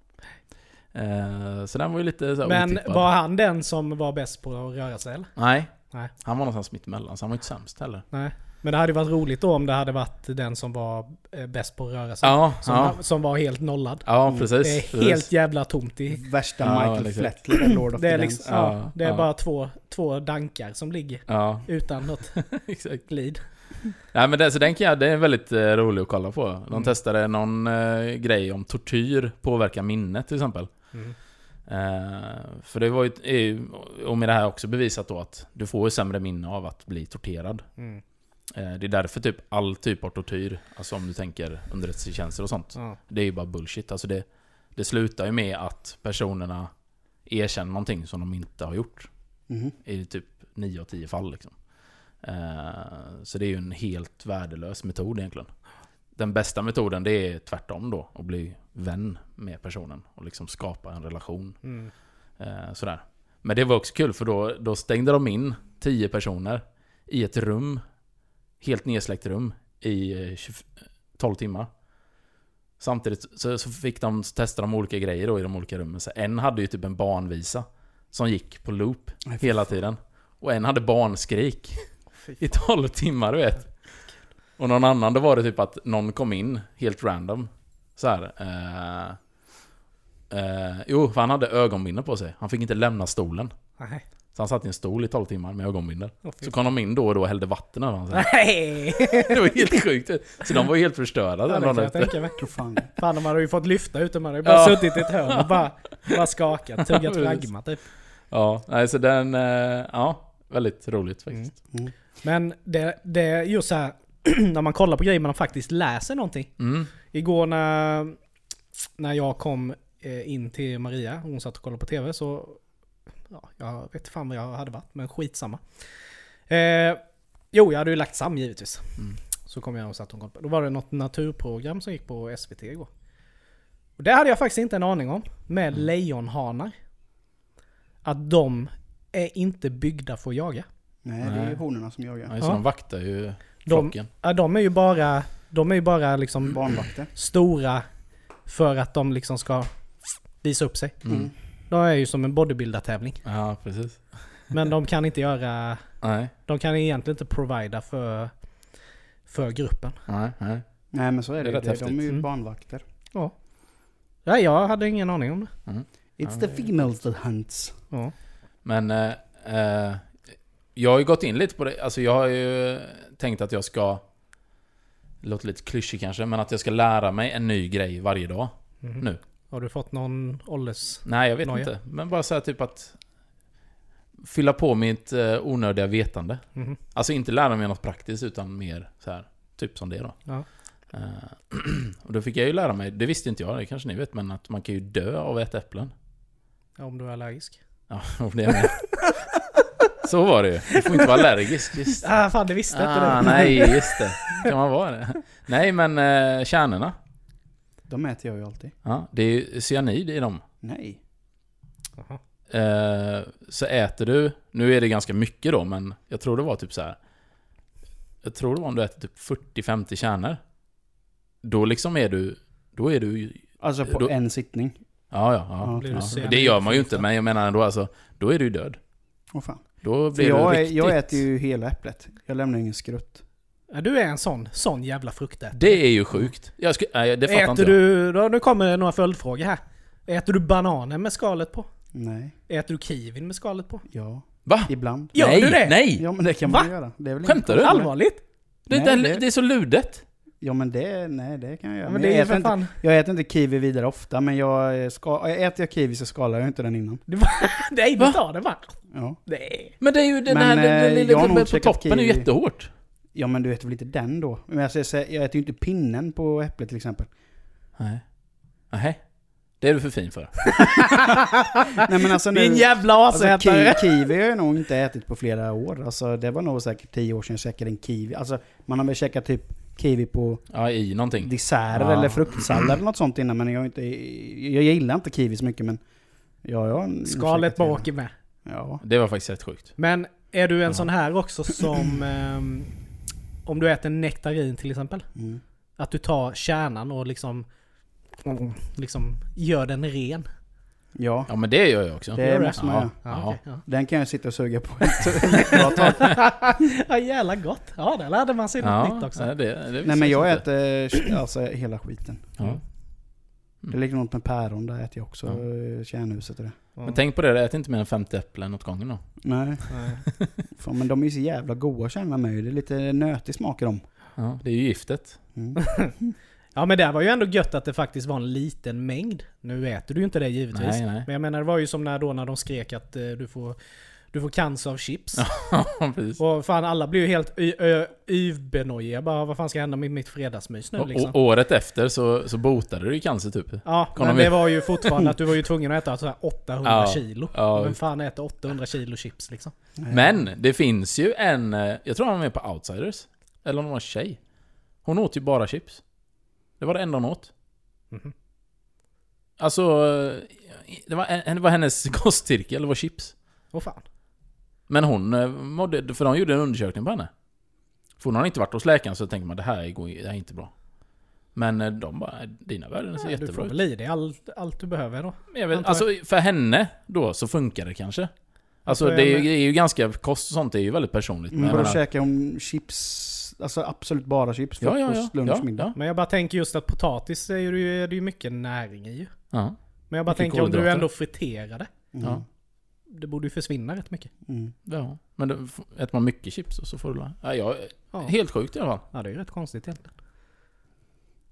Eh, så den var ju lite så Men otippad. var han den som var bäst på att röra sig eller? Nej. Nej. Han var någonstans mittemellan, så han var inte sämst heller. Nej. Men det hade varit roligt då om det hade varit den som var eh, bäst på att röra sig. Ja, Som, ja. som var helt nollad. Ja, precis. Det är precis. helt jävla tomt i... Värsta Ja, Michael liksom. Flettler, Lord of Det the liksom, Ja, det är ja. bara två, två dankar som ligger Ja, utan något exakt. glid. Nej men det, så den kan jag, det är väldigt eh, rolig att kolla på. De Mm. testade någon eh, grej om tortyr påverkar minnet till exempel. Mm. Eh, för det var ju, och med det här också bevisat då att du får ju sämre minne av att bli torterad. Mm. Eh, det är därför typ all typ av tortyr, alltså om du tänker underrättelsetjänster och sånt. Ja. Det är ju bara bullshit. Alltså det, det slutar ju med att personerna erkänner någonting som de inte har gjort. Mhm. I typ 9 av 10 fall liksom. Eh, så det är ju en helt värdelös metod egentligen. Den bästa metoden det är tvärtom då. Att bli vän med personen och liksom skapa en relation. Mm. Eh, sådär. Men det var också kul för då, då stängde de in 10 personer i ett rum. Helt nedsläckt rum i eh, 20, 12 timmar. Samtidigt så, så fick de testa de olika grejer då i de olika rummen. Så en hade ju typ en barnvisa som gick på loop Nej, hela tiden. Och en hade barnskrik i 12 timmar du vet. Och någon annan, då var det typ att någon kom in helt random. Så här. Eh, eh, jo, för han hade ögonbindel på sig. Han fick inte lämna stolen. Nej. Så han satt i en stol i 12 timmar med ögonbindel. Fy Så kom de in då och då och hällde vatten över honom. Nej! Det var helt sjukt. Så de var ju helt förstörda Ja, den dagen jag efter. fan. Fan, de hade ju fått lyfta ut dem. De hade ju bara Ja. suttit i ett hörn och bara, bara skakat, tuggat fragma typ. Ja, nej så den... eh, Ja, väldigt roligt faktiskt. Mm. Men det, det är just så här när man kollar på grejer man faktiskt läser någonting. Mm. Igår när, när jag kom eh, in till Maria, hon satt och kollade på TV, så... Ja, jag vet fan vad jag hade varit, men skitsamma. Eh, jo, jag hade ju lagt Sam givetvis. Mm. Så kom jag och satt och kollade på. Då var det något naturprogram som gick på SVT igår. Och det hade jag faktiskt inte en aning om. Med Mm. lejonhanar. Att de är inte byggda för att jaga. Nej, det är ju honorna som jagar. Ja, så Ja. de vaktar ju De, ja, de är ju bara, de är ju bara liksom Barnvakter. stora för att de liksom ska visa upp sig. Mm. Mm. De är ju som en bodybuilder-tävling. Ja, precis. Men de kan inte göra... Nej, De kan egentligen inte provida för, för gruppen. nej, nej. Nej men så är Det det, är det rätt De är ju. Mm. barnvakter. Ja. Ja, jag hade ingen aning om det. Mm. It's Ja, the females that hunts. Ja. Men eh, eh, jag har ju gått in lite på det. Alltså jag har ju tänkt att jag ska... Det låter lite klyschigt kanske, men att jag ska lära mig en ny grej varje dag. Mhm. Nu. Har du fått någon ålders... Nej, jag vet Noja. inte. Men bara här typ att... Fylla på mitt eh, onödiga vetande. Mhm. Alltså inte lära mig något praktiskt, utan mer så här Typ som det då. Ja. Eh, och då fick jag ju lära mig, det visste inte jag, det kanske ni vet, men att man kan ju dö av att äta äpplen. Ja, Om du är allergisk. Ja, och det med. Så var det ju. Du får inte vara allergisk. Just. Ah, fan det visste inte Ah, du. nej, just det. Kan man vara det? Nej, men eh, kärnorna. De äter jag ju alltid. Ja, det är ju cyanid i dem. Nej. Eh, så äter du, nu är det ganska mycket då, men jag tror det var typ så här. Jag tror det var om du äter typ 40-50 kärnor. Då liksom är du, då är du Alltså på Då- en sittning. Ja, ja, ja. Ja, Det gör man ju inte, men jag menar ändå alltså, då är du ju död. Åh fan. Då blir jag, är, riktigt... jag äter ju hela äpplet. Jag lämnar ingen skrutt. Ja, du är en sån, sån jävla fruktätare. Det är ju sjukt. Jag sku, nej, det fattar inte Äter jag. du... Då, nu kommer det några följdfrågor här. Äter du bananen med skalet på? Nej. Äter du kiwin med skalet på? Ja. Va? Ibland. Gör nej, du det? Nej! Ja men det kan man Va? göra. Det är väl Skämtar du? Allvarligt? Det, Nej, det- det är så ludet. Ja men det, nej det kan jag göra. Ja, men men det är jag, äter inte, fan... jag äter inte kiwi vidare ofta men jag, eh, ska, äter jag kiwi så skalar jag inte den innan. Nej, du tar det bara. Ja. Nej. Men det är ju den Men, här den, den eh, lilla jag har nog på toppen är ju kiwi. jättehårt. Ja men du äter väl inte den då? Men jag, säger, så här, jag äter ju inte pinnen på äpplet till exempel. Nej. Nej. Det är du för fin för. Nej men alltså nu... Din jävla Alltså, asätare! ki, kiwi har jag nog inte ätit på flera år. Alltså det var nog säkert tio år sedan jag käkade en kiwi. Alltså man har väl käkat typ kiwi på Ja, i någonting. desserter Ja. eller fruktsallad eller något sånt innan. Men jag, inte, jag gillar inte kiwi så mycket men... Ja, jag Skalet bak med. Ja. Det var faktiskt rätt sjukt. Men är du en Ja. sån här också som... ehm, om du äter nektarin till exempel. Mm. Att du tar kärnan och liksom... Liksom gör den ren. Ja, Ja, men det gör jag också. det det? måste man Ja. Ja, ja. Den kan jag sitta och suga på ett bra tag. ja jävla gott. Ja, där lärde man sig något nytt också. det, det Nej men jag inte. äter alltså hela skiten. Ja. Det är likadant med päron, där äter jag också Ja. kärnhuset och det. Ja. Men tänk på det, ät inte mer än 50 äpplen åt gången då. Nej, Nej. fan, men de är ju så jävla goda kärnorna med ju. Det är lite nötig smak i dem. Ja, det är ju giftet. Mm. Ja men det var ju ändå gött att det faktiskt var en liten mängd. Nu äter du ju inte det givetvis. Nej, nej. Men jag menar det var ju som när, då när de skrek att eh, du får du får cancer av chips. Ja, precis. Och fan alla blir ju helt yvbenojiga. Bara vad fan ska hända med mitt fredagsmys nu Och, liksom? och året efter så, så botade du ju cancer typ. Ja, kom men de det var ju fortfarande att du var ju tvungen att äta så här 800 Ja, kilo. ja. Vem fan äter 800 kilo chips liksom? Men det finns ju en, eh, jag tror han var med på Outsiders. Eller om det var en tjej. Hon åt ju bara chips. Det var det enda hon åt. Mhm. Alltså, eh, det var, det var hennes kostcirkel, det var chips. Åh fan. Men hon eh, mådde, för de gjorde en undersökning på henne. För hon har inte varit hos läkaren så tänker man det här, går, det här är inte bra. Men eh, de bara, dina värden ser Ja, du jättebra får ut. väl i dig allt, allt du behöver då. Jag vet, alltså för henne då så funkar det kanske. Alltså det är, ju, det är ju ganska, kost och sånt är ju väldigt personligt. Men Men då menar- käkar hon chips, alltså absolut bara chips. ja, ja, Frukost, ja, lunch, ja, middag. ja, Men jag bara tänker just att potatis är ju, är det ju mycket näring i ju. ja. Men jag bara Mycket tänker om du ändå friterar det. Mm. Ja. Det borde ju försvinna rätt mycket. Mm. ja. Men då äter man mycket chips och så får du... Ja, jag, Ja, helt sjukt i alla fall. ja det är ju rätt konstigt egentligen.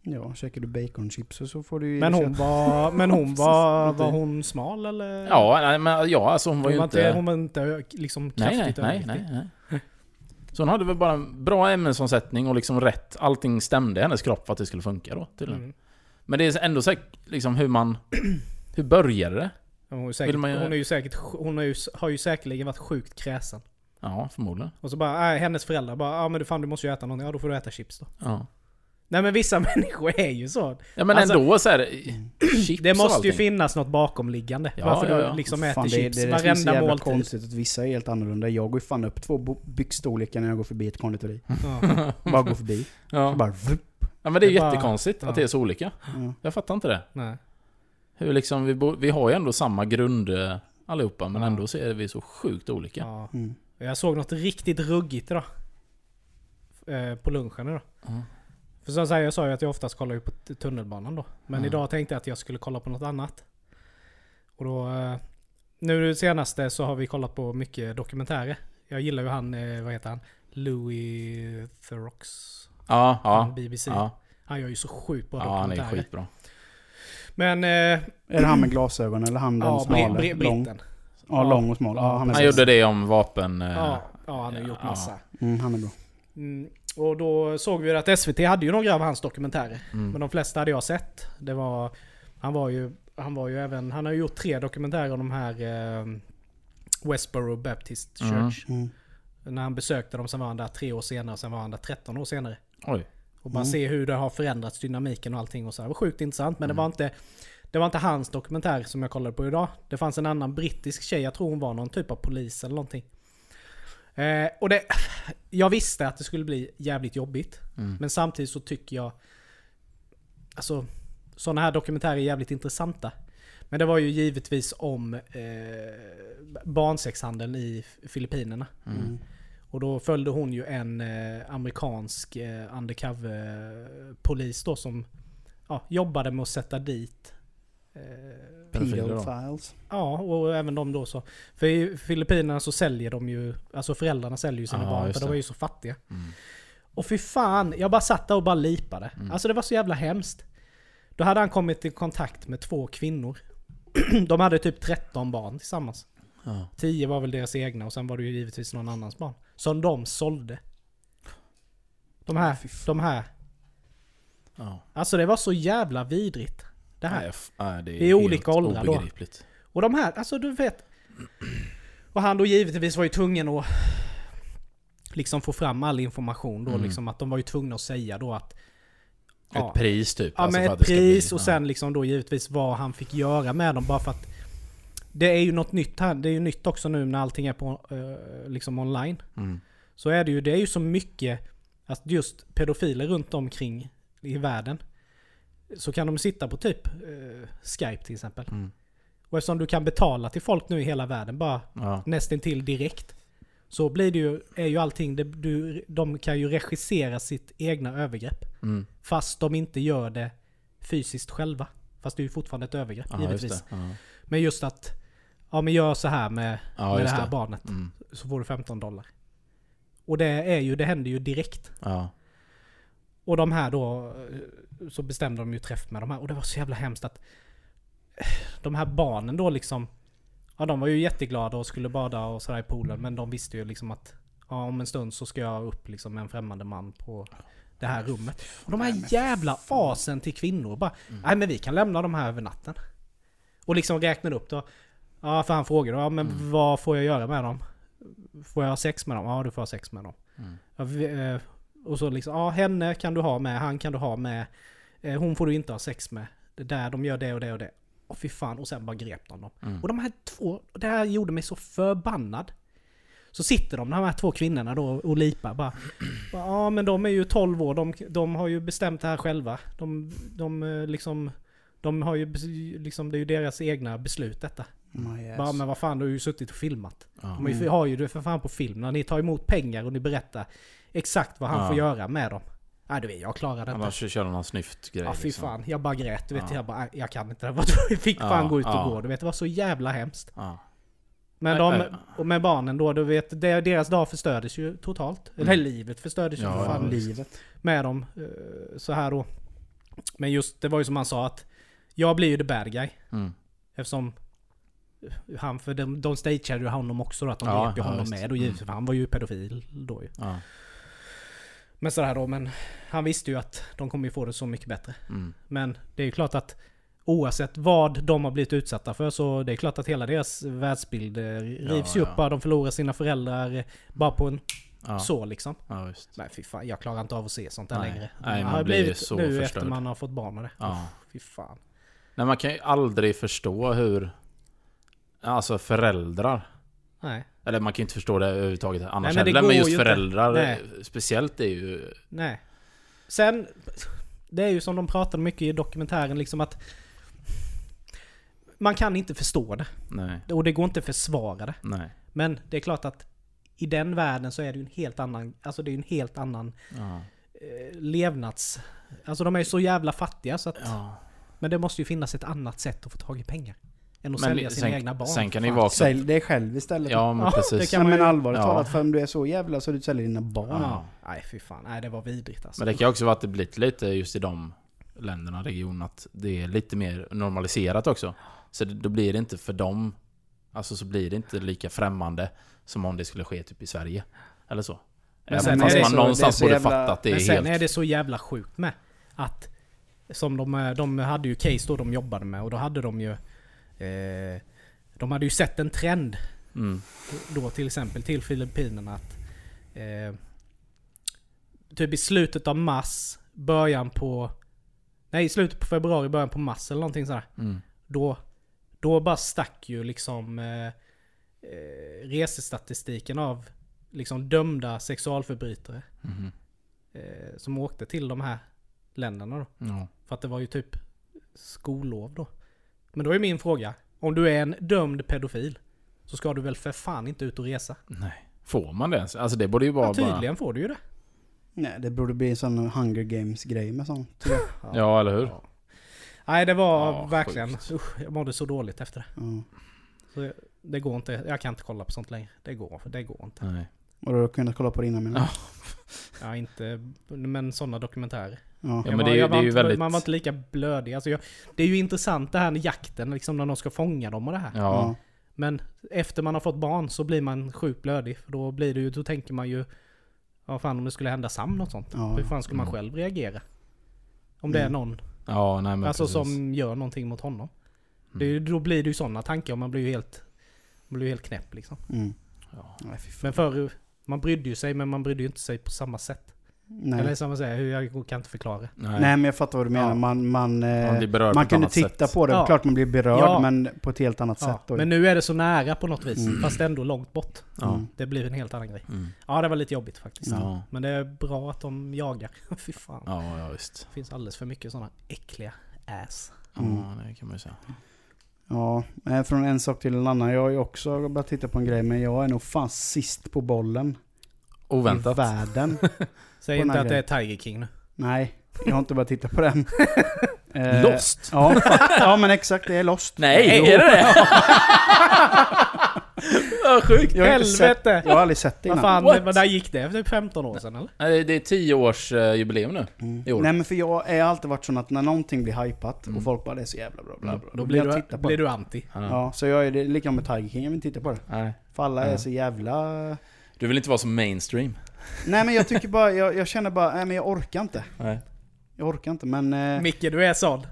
Ja, käkar du baconchips så får du ju Men hon var, men hon var, var hon smal eller? Ja, nej, men ja, alltså hon var hon ju var inte... hon var inte liksom nej, nej, kraftigt nej, överviktig. nej, nej. Så hon hade väl bara en bra ämnesomsättning och liksom rätt... Allting stämde i hennes kropp för att det skulle funka då, tydligen. Mm. Men det är ändå säkert liksom hur man... Hur började det? Hon, är säkert, man hon är ju säkert, hon är ju, har ju säkerligen varit sjukt kräsen. Ja, förmodligen. Och så bara, äh, hennes föräldrar bara, ja men du fan du måste ju äta någonting. Ja då får du äta chips då. Ja. Nej men vissa människor är ju så. Ja men Alltså, ändå så här, chips Det och måste ju finnas något bakomliggande. Ja, varför ja, du ja. liksom Fan, äter det, chips det, det är så varenda jävla måltid. konstigt att vissa är helt annorlunda. Jag går ju fan upp två byxstorlekar när jag går förbi ett konditori. Ja. Bara går förbi. Ja. Bara vup. ja men det är Det är bara- jättekonstigt ja. att det är så olika. Ja. Jag fattar inte det. Nej. Hur liksom, vi, bo, vi har ju ändå samma grund eh, allihopa, men Ja. ändå så är vi så sjukt olika. Ja. Mm. Jag såg något riktigt ruggigt idag. Eh, på lunchen idag. Ja. För som sagt, jag sa ju att jag oftast kollar ju på tunnelbanan då. Men Ja. idag tänkte jag att jag skulle kolla på något annat. Och då... Eh, nu senaste så har vi kollat på mycket dokumentärer. Jag gillar ju han, eh, vad heter han? Louis Therox. Ja, ja. BBC. Ja, Han gör ju så sjukt bra ja han är dokumentärer. skitbra. Men... Eh, Är det han med glasögon eller han den ja, smala? lång? britten. Ja, lång och smal. Ja, han är Han gjorde det om vapen... eh, Ja, ja, han har gjort ja. massa. Mm, han är bra. Mm, och då såg vi att SVT hade ju några av hans dokumentärer. Mm. Men de flesta hade jag sett. Det var... Han var ju... Han var ju även... Han har ju gjort tre dokumentärer om de här... Eh, Westboro Baptist Mm. Church. Mm. När han besökte dem, sen var han där tre år senare, sen var han där 13 år senare. Oj. Och bara Mm. se hur det har förändrats, dynamiken och allting och så. Det var sjukt intressant, men Mm. det var inte... Det var inte hans dokumentär som jag kollade på idag. Det fanns en annan brittisk tjej, jag tror hon var någon typ av polis eller någonting. Eh, och det... Jag visste att det skulle bli jävligt jobbigt. Mm. Men samtidigt så tycker jag... Alltså, sådana här dokumentärer är jävligt intressanta. Men det var ju givetvis om eh, barnsexhandeln i Filippinerna. Mm. Och då följde hon ju en eh, amerikansk eh, undercover-polis då som ja, jobbade med att sätta dit eh, då. Pedophiles. Ja, och även de då så. För i Filippinerna så säljer de ju, alltså föräldrarna säljer ju sina Ja, barn för de det. var ju så fattiga. Mm. Och fy fan, jag bara satt där och bara lipade. Mm. Alltså det var så jävla hemskt. Då hade han kommit i kontakt med två kvinnor. de hade typ 13 barn tillsammans. Ja. 10 var väl deras egna och sen var det ju givetvis någon annans barn. Som de sålde. De här, de här. Ja. Alltså det var så jävla vidrigt. Det här. Nej, det är, Det är olika åldrar då. Och de här, alltså du vet. Och han då givetvis var ju tvungen att liksom få fram all information då Mm. liksom att de var ju tvungna att säga då att Ett pris typ. Ja alltså för ett pris bli- och sen liksom då givetvis vad han fick göra med dem bara för att Det är ju något nytt här, det är ju nytt också nu när allting är på eh, liksom online. Ja. Mm. Så är det ju, det är ju så mycket att just pedofiler runt omkring i världen. Så kan de sitta på typ eh, Skype till exempel. Mm. Och eftersom du kan betala till folk nu i hela världen bara Ja. nästintill direkt. Så blir det ju, är ju allting, det, du, de kan ju regissera sitt egna övergrepp. Mm. Fast de inte gör det fysiskt själva. Fast det är ju fortfarande ett övergrepp just givetvis. Ja. Men just att, ja men gör så här med, Ja, med det just här det. barnet. Mm. Så får du 15 dollar. Och det är ju, det händer ju direkt. Ja. Och de här då, eh, så bestämde de ju träff med de här. Och det var så jävla hemskt att eh, de här barnen då liksom, ja de var ju jätteglada och skulle bada och sådär i poolen. Men de visste ju liksom att ja, om en stund så ska jag upp liksom med en främmande man på det här rummet. Och de här jävla asen till kvinnor bara, nej men vi kan lämna de här över natten. Och liksom räknar upp då. Ja för han frågade, ja men vad får jag göra med dem? Får jag ha sex med dem? Ja du får ha sex med dem. Mm. Ja, vi, eh, och så liksom, ja henne kan du ha med, han kan du ha med. Eh, hon får du inte ha sex med. Det där, de gör det och det och det. Och fy fan, och sen bara grep de dem. Mm. Och de här två, det här gjorde mig så förbannad. Så sitter de, de här två kvinnorna då och lipar bara. ja men de är ju 12 år, de, de har ju bestämt det här själva. De, de eh, liksom... De har ju liksom, det är ju deras egna beslut detta. My ass. Bara, men vad fan, du har ju suttit och filmat. Ja. De har ju- har ju det för fan på film. När ni tar emot pengar och ni berättar exakt vad han Ja. får göra med dem. Nej du vet, jag klarar det inte. Annars kör de någon snyft-grej. Ja fy liksom. fan, jag bara grät. Du vet, Ja. jag bara, "Nej, jag kan inte. Jag fick fan Ja, gå ut och ja. gå. Du vet, det var så jävla hemskt. Ja. Men de, och med barnen då, du vet, deras dag förstördes ju totalt. Eller livet förstördes ju Ja, för fan ja. Livet. med dem. eh, Så här då. Men just, det var ju som han sa att jag blir ju the bad guy. Mm. Eftersom han, för de, de stageade ju honom också då, att de Ja, grep ju ja, honom visst. med. Och givetvis, för han var ju pedofil då ju. Ja. Men sådär då, men han visste ju att de kommer ju få det så mycket bättre. Mm. Men det är ju klart att oavsett vad de har blivit utsatta för så det är klart att hela deras världsbild eh, rivs ju Ja, upp ja. De förlorar sina föräldrar eh, bara på en Ja. så liksom. ja, visst. Nej fy fan, jag klarar inte av att se sånt där Nej. längre. Nej, Man man har blir blivit så nu förstörd. efter man har fått barn och det. Ja. Uff, Fy fan. Nej, man kan ju aldrig förstå hur... Alltså föräldrar. Nej. Eller man kan ju inte förstå det överhuvudtaget annars Nej, men heller. Men just föräldrar speciellt är ju... Nej. Sen, det är ju som de pratade mycket i dokumentären liksom att man kan inte förstå det. Nej. Och det går inte att försvara det. Nej. Men det är klart att i den världen så är det ju en helt annan, alltså det är ju en helt annan Ja. eh, levnads... Alltså de är ju så jävla fattiga så att... ja. Men det måste ju finnas ett annat sätt att få tag i pengar. Än att Men sälja sina sen- egna barn. sen kan det ju Fan. vara också... Sälj dig själv istället. Ja, men Ja, precis. det kan man men ju- allvarligt Ja. talat, för om du är så jävla så du säljer dina barn. Ja. Nej fy fan. Nej det var vidrigt alltså. Men det kan också vara att det blivit lite just i de länderna, regionerna, att det är lite mer normaliserat också. Så det, då blir det inte för dem, alltså så blir det inte lika främmande som om det skulle ske typ i Sverige. Eller så. Men sen fast är det man så- någonstans borde jävla- fatta att det är Men sen helt... är det så jävla sjukt med att som de, eh, de hade ju case då de jobbade med och då hade de ju eh, De hade ju sett en trend Mm. då till exempel till Filippinerna att eh, Typ i slutet av mars, början på Nej i slutet på februari, början på mars eller någonting sådär. Mm. Då, då bara stack ju liksom eh, eh, resestatistiken av liksom dömda sexualförbrytare Mhm. eh, som åkte till de här länderna då. Ja. För att det var ju typ skollov då. Men då är min fråga, om du är en dömd pedofil så ska du väl för fan inte ut och resa? Nej. Får man det ens? Alltså det borde ju vara Ja, tydligen får du ju det. Nej, det borde bli en sån Hunger Games-grej med sånt. bara... Ja, eller hur? Ja. Nej det var Ja, verkligen, usch, jag mådde så dåligt efter det. Ja. Så jag- det går inte, jag kan inte kolla på sånt längre. Det går, det går inte. Nej. Och du har kunnat kolla på det innan menar Ja. Ja, inte, men sådana dokumentärer. Ja. Ja, men det är det är ju inte, väldigt... Man var inte lika blödig. Alltså jag, det är ju intressant det här med jakten, liksom när de ska fånga dem och det här. Ja. Men efter man har fått barn så blir man sjukt blödig. För då blir det ju, då tänker man ju... Ja fan om det skulle hända Sam något sånt. Ja. Hur fan skulle man Mm. själv reagera? Om det är Mm. någon Ja, nej men alltså, precis. som gör någonting mot honom. Det är, ju- då blir det ju sådana tankar och man blir ju helt... Man blir helt knäpp liksom. Mm. Ja. Men förr... Man brydde ju sig men man brydde ju inte sig på samma sätt. Nej. Eller som man säger, hur jag kan inte förklara. Nej. Nej men jag fattar vad du menar. Ja. Man, man, eh, Man på man kunde titta sätt. på det. Ja. Klart man blir berörd Ja. men på ett helt annat Ja, sätt. då. men nu är det så nära på något vis. Mm. Fast ändå långt bort. Ja. Mm. Det blir en helt annan grej. Mm. Ja det var lite jobbigt faktiskt. Ja. Men det är bra att de jagar. Fy fan. Ja, ja visst. Det finns alldeles för mycket sådana äckliga ass. Mm. Ja, det kan man ju säga. Ja, eh, från en sak till en annan. Jag har ju också börjat titta på en grej men jag är nog fan sist på bollen. Oväntat. I världen. Säg inte att det är Tiger King nu. Nej, jag har inte börjat titta på den. Eh, Lost? Ja, ja men exakt, det är Lost. Nej, Jo. är det det? Vad sjukt. Jag har, inte sett, Helvete! jag har aldrig sett det Vad innan. fan, What? där gick det? Typ 15 år sedan eller? Nej, det är 10 års eh, jubileum nu. Mm. i år. Nej men för jag är alltid varit sån att när någonting blir hypat Mm. och folk bara det är så jävla bra, bla, Mm. bra, Då blir jag du, titta på blir det. du anti. Ja. Så jag är det likadant med Tiger King, jag vill inte titta på det. Nej. För alla är Ja. så jävla... Du vill inte vara så mainstream? Nej men jag tycker bara, jag, jag känner bara, nej men jag orkar inte. Nej. Jag orkar inte men... Eh, Micke, du är sån.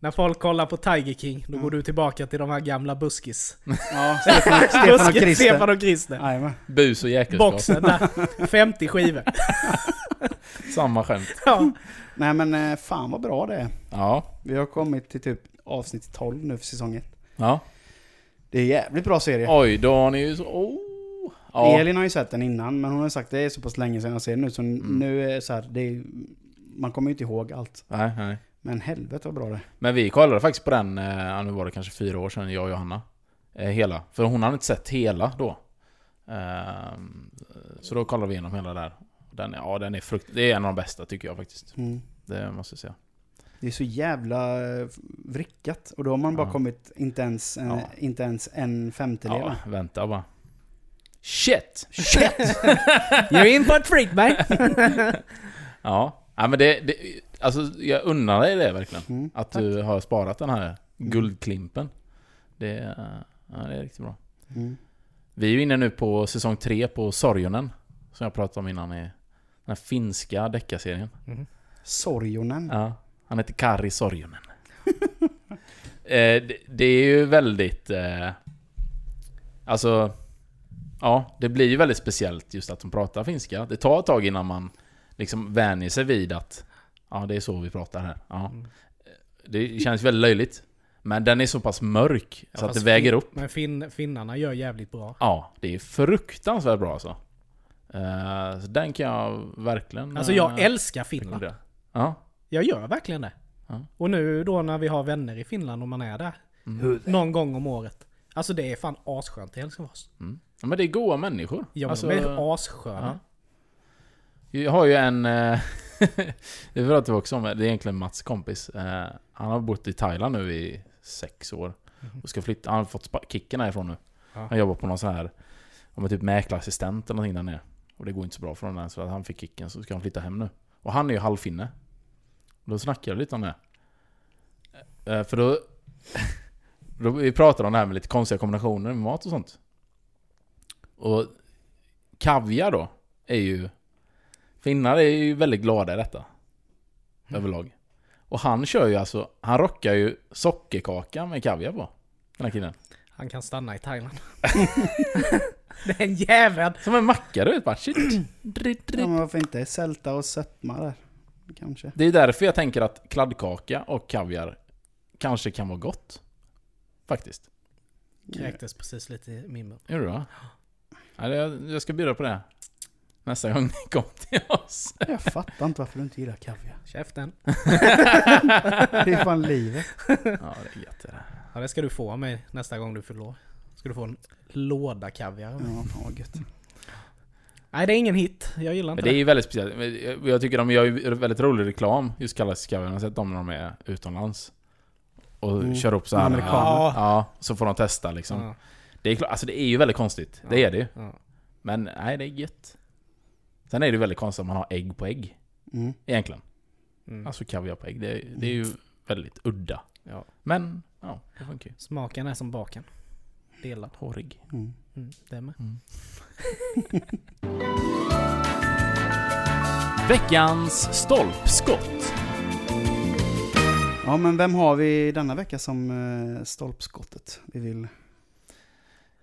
När folk kollar på Tiger King, då Ja. går du tillbaka till de här gamla buskis. ja, Stefan, Stefan och Buskis, Christer. Stefan och Christer. Jajamän. Bus och jäkelskap. Boxen där. 50 skivor. Samma skämt. Ja. Nej men eh, fan vad bra det är. Ja. Vi har kommit till typ avsnitt 12 nu för säsong 1. Ja. Det är jävligt bra serie. Oj, då har ni ju så... Oh. Ja. Elin har ju sett den innan, men hon har sagt det är så pass länge sedan jag ser den nu, så Mm. nu är så här, det är, man kommer ju inte ihåg allt. Nej, nej. Men helvete vad bra det är. Men vi kollade faktiskt på den, eh, nu var det kanske fyra år sedan, jag och Johanna. Eh, hela. För hon hade inte sett hela då. Ehm, så då kollade vi igenom hela där. Den, ja, den är frukt... Det är en av de bästa tycker jag faktiskt. Mm. Det måste jag säga. Det är så jävla eh, vrickat. Och då har man bara Ja. kommit inte ens, en, Ja. inte ens en femtedel. Ja, vänta bara. Shit! Shit! You're in for a treat man! Ja. ja men det, det... Alltså, jag unnar dig det verkligen. Mm, Att tack. du har sparat den här guldklimpen. Det, är- ja, det är riktigt bra. Mm. Vi är ju inne nu på säsong tre på Sorjonen. Som jag pratade om innan i den här finska deckarserien. Sorjonen. Ja, han heter Kari Sorjonen. eh, det, det är ju väldigt... Eh, alltså... Ja, det blir ju väldigt speciellt just att de pratar finska. Det tar ett tag innan man liksom vänjer sig vid att... Ja, det är så vi pratar här. Ja. Mm. Det känns väldigt löjligt. Men den är så pass mörk så att det väger fin- upp. Men fin, finnarna gör jävligt bra. Ja, det är fruktansvärt bra alltså. Eh, så den kan jag verkligen... Alltså jag eh, älskar Finland. Ja. Jag gör verkligen det. Ja. Och nu då när vi har vänner i Finland och man är där. Mm. Någon gång om året. Alltså det är fan asskönt i Helsingfors. Mm. ja. Men det är goa människor. Ja, alltså, men de är assköna. ja. Jag har ju en... eh, det pratade vi också om. Det är egentligen Mats kompis. Eh, Han har bott i Thailand nu i sex år. Och ska flytta. Han har fått kicken härifrån nu. Ja. Han jobbar på någon sån här... Om typ mäklarassistent eller någonting där nere. Och det går inte så bra för honom än, så att han fick kicken så ska han flytta hem nu. Och han är ju halvfinne. Och Då snackade jag lite om det. Eh, För då... då vi pratade om det här med lite konstiga kombinationer med mat och sånt. Och kaviar då, är ju... Finnar är ju väldigt glada i detta. Överlag. Och han kör ju alltså, han rockar ju sockerkaka med kaviar på. Den här killen. Han kan stanna i Thailand. det är en jävel! Som en macka du vet bara shit. Ja, men varför inte? Sälta och sötma där. Kanske. Det är därför jag tänker att kladdkaka och kaviar kanske kan vara gott. Faktiskt. Kräktes precis lite i min mun. Gör du det? Ja, det- jag, jag ska bjuda på det. Nästa gång ni kommer till oss. Jag fattar inte varför du inte gillar kaviar. Käften. Det är fan livet. Ja, det är gött det där. Ja, det ska du få av mig nästa gång du fyller år. Ska du få en låda kaviar. av mig. Ja, fan vad gött. Nej, det är ingen hit. Jag gillar inte Men det är det. ju väldigt speciellt. Jag- Jag tycker de gör ju väldigt rolig reklam, just kallas kaviar. Jag har sett dem när de är utomlands. Och Mm. kör upp så här. Ja, ja, så får de testa liksom. Ja, Det är klart, alltså det är ju väldigt konstigt. Det Ja. är det ju. ja. Men nej, det är gött. Sen är det ju väldigt konstigt om man har ägg på ägg. Mm. Egentligen. Mm. Alltså kaviar på ägg. Det, det är ju väldigt udda. Ja. Men, ja, det funkar ju. Smaken är som baken. Delad. Hårig. Mm. Mm, det med. Veckans stolpskott. Ja, men vem har vi denna vecka som eh, stolpskottet vi vill...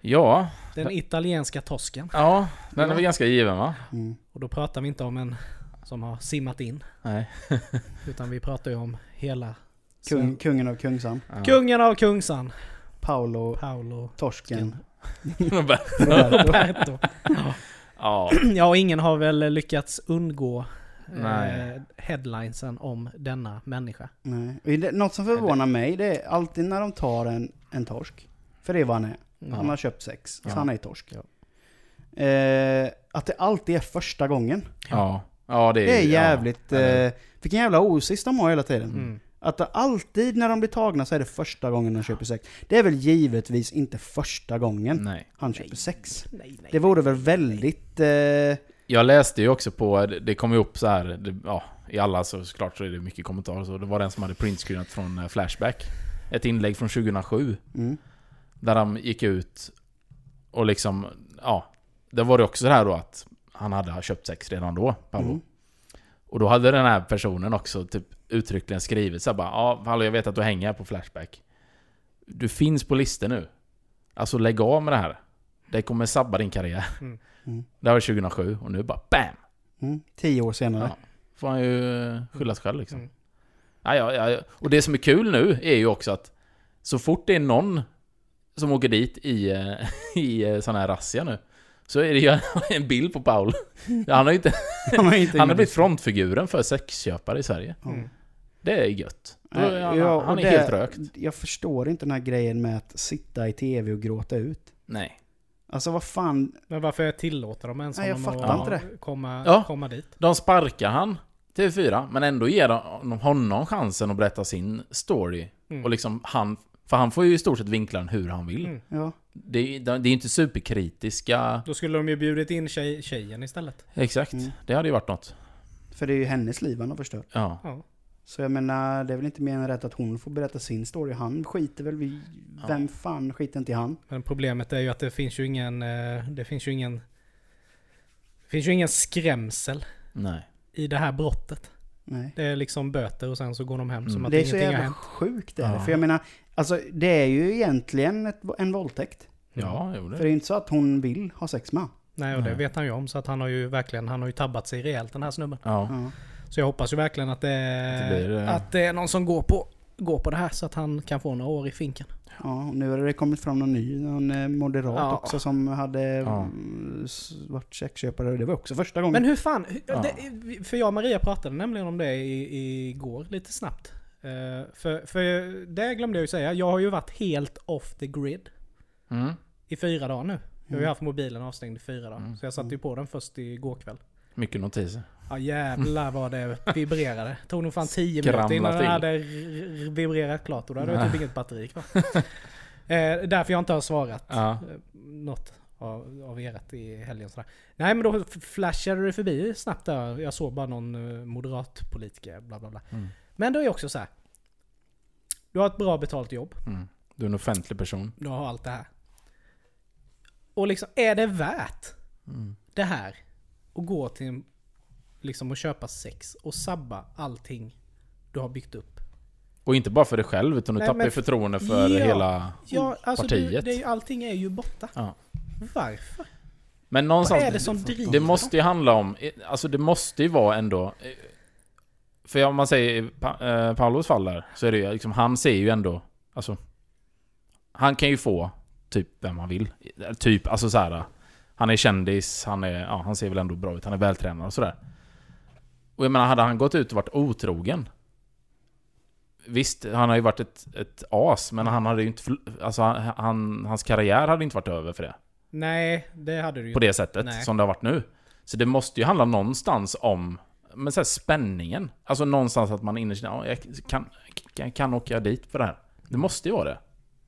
Ja, Den italienska tosken. ja, den är väl ganska given va? Mm. Och då pratar vi inte om en som har simmat in. Nej. Utan vi pratar ju om hela... Kung, kungen av Kungsan. Ja. Kungen av Kungsan. Paolo, Paolo Torsken. Robert. Roberto. Ja, Ja, och ingen har väl lyckats undgå. Eh, headlinesen om denna människa. Nej. Det, något som förvånar mig, det är alltid när de tar en, en torsk. För det är vad han är. Mm. Han har köpt sex, Ja. så han är torsk. Ja. Eh, att det alltid är första gången. ja. Ja, det är, Det är ja. jävligt... Eh, vilken jävla osis de har hela tiden. Mm. Att det alltid när de blir tagna så är det första gången de köper sex. Det är väl givetvis inte första gången Nej. han köper sex. Nej, nej. Det vore väl väldigt... Eh, Jag läste ju också på, det- det kom ju upp så här, det, ja, i alla så såklart så är det mycket kommentarer så. Det var den som hade printscreenat från eh, Flashback. Ett inlägg från 2007. mm, Där han gick ut och liksom, ja. Det var det också så här då att han hade köpt sex redan då, Paolo. mm, Och då hade den här personen också typ uttryckligen skrivit så här bara Ja, hallå jag vet att du hänger här på Flashback. Du finns på listor nu. Alltså lägg av med det här. Det kommer sabba din karriär. Mm. Mm. Det här var 2007 och nu bara BAM! mm, tio år senare. Ja. får han ju skylla sig själv liksom. Mm. Ja, ja, ja. Och det som är kul nu är ju också att så fort det är någon som åker dit i, eh, i eh, sån här razzia nu så är det ju en bild på Paul. Han har ju inte... Han har inte Han har blivit frontfiguren för sexköpare i Sverige. Mm. Det är gött. Är han, ja, han är det- helt rökt. Jag förstår inte den här grejen med att sitta i tv och gråta ut. Nej. Alltså vad fan, Men varför tillåter de ens Nej, jag honom fattar att inte det. Komma, Ja. komma dit? De sparkar han till 4 men ändå ger de honom chansen att berätta sin story. Mm. Och liksom han... För han får ju i stort sett vinkla den hur han vill. Mm. ja. Det, är- det är inte superkritiska... Då skulle de ju bjudit in tjej, tjejen istället. Exakt. Mm. Det hade ju varit något. För det är ju hennes liv han har förstört. Ja. Ja. Så jag menar, det är väl inte mer än rätt att hon får berätta sin story. Han skiter väl i... Ja. Vem fan skiter inte i han? Men problemet är ju att det finns ju ingen... eh, Det finns ju ingen... Det finns ju ingen skrämsel Nej. i det här brottet. Nej. Det är liksom böter och sen så går de hem som Mm. att Det är så ingenting har jävla hänt. sjukt det. Ja. För jag menar, alltså det är ju egentligen ett, en våldtäkt. Ja, jo För det. det är inte så att hon vill ha sex med. Nej, och det Nej. vet han ju om. Så att han har ju verkligen, han har ju tabbat sig rejält den här snubben. Ja. Ja. Så jag hoppas ju verkligen att det, Att det blir, eh, att det är någon som går på, går på det här så att han kan få några år i finken. Ja, och nu har det kommit fram någon ny, någon eh, moderat Ja. också som hade Ja. mm, varit sexköpare. Det var också första gången. Men hur fan, Ja. det, för jag och Maria pratade nämligen om det i- igår lite snabbt. Eh, för, för det glömde jag ju säga, jag har ju varit helt off the grid Mm. i fyra dagar nu. Jag har ju Mm. haft mobilen avstängd i fyra dagar. Mm. Så jag satte ju på den först igår kväll. Mycket notiser. Ja jävlar vad det vibrerade. Tog nog fan 10 Skramla minuter innan den hade vibrerat klart och då hade jag typ inget batteri kvar. eh, därför jag inte har svarat Ja. eh, något av, av ert i helgen. Sådär. Nej men då flashade det förbi snabbt där. Jag såg bara någon eh, moderat politiker bla bla bla. Mm. Men då är också så här. Du har ett bra betalt jobb. Mm. Du är en offentlig person. Du har allt det här. Och liksom, är det värt Mm. det här? Att gå till en, liksom och köpa sex och sabba allting du har byggt upp. Och inte bara för dig själv, utan du Nej, tappar ju förtroende för Ja. hela... Ja, alltså Partiet. det ju- allting är ju borta. Ja. Varför? Men Vad någonstans... är det som driver Det måste ju handla om... Alltså det måste ju vara ändå... För om man säger pa, eh, Paulos fall där, så är det ju liksom, han ser ju ändå... Alltså... Han kan ju få typ vem han vill. Typ, alltså så här. Han är kändis, han är... Ja, han ser väl ändå bra ut, han är vältränad och sådär. Och jag menar, hade han gått ut och varit otrogen? Visst, han har ju varit ett, ett as, men han hade ju inte... Alltså han, han, hans karriär hade inte varit över för det Nej, det hade du ju på det sättet Nej. som det har varit nu. Så det måste ju handla någonstans om men så här, spänningen. Alltså någonstans att man innerst inne, ja, jag kan, kan, kan åka dit för det här. Det måste ju vara det.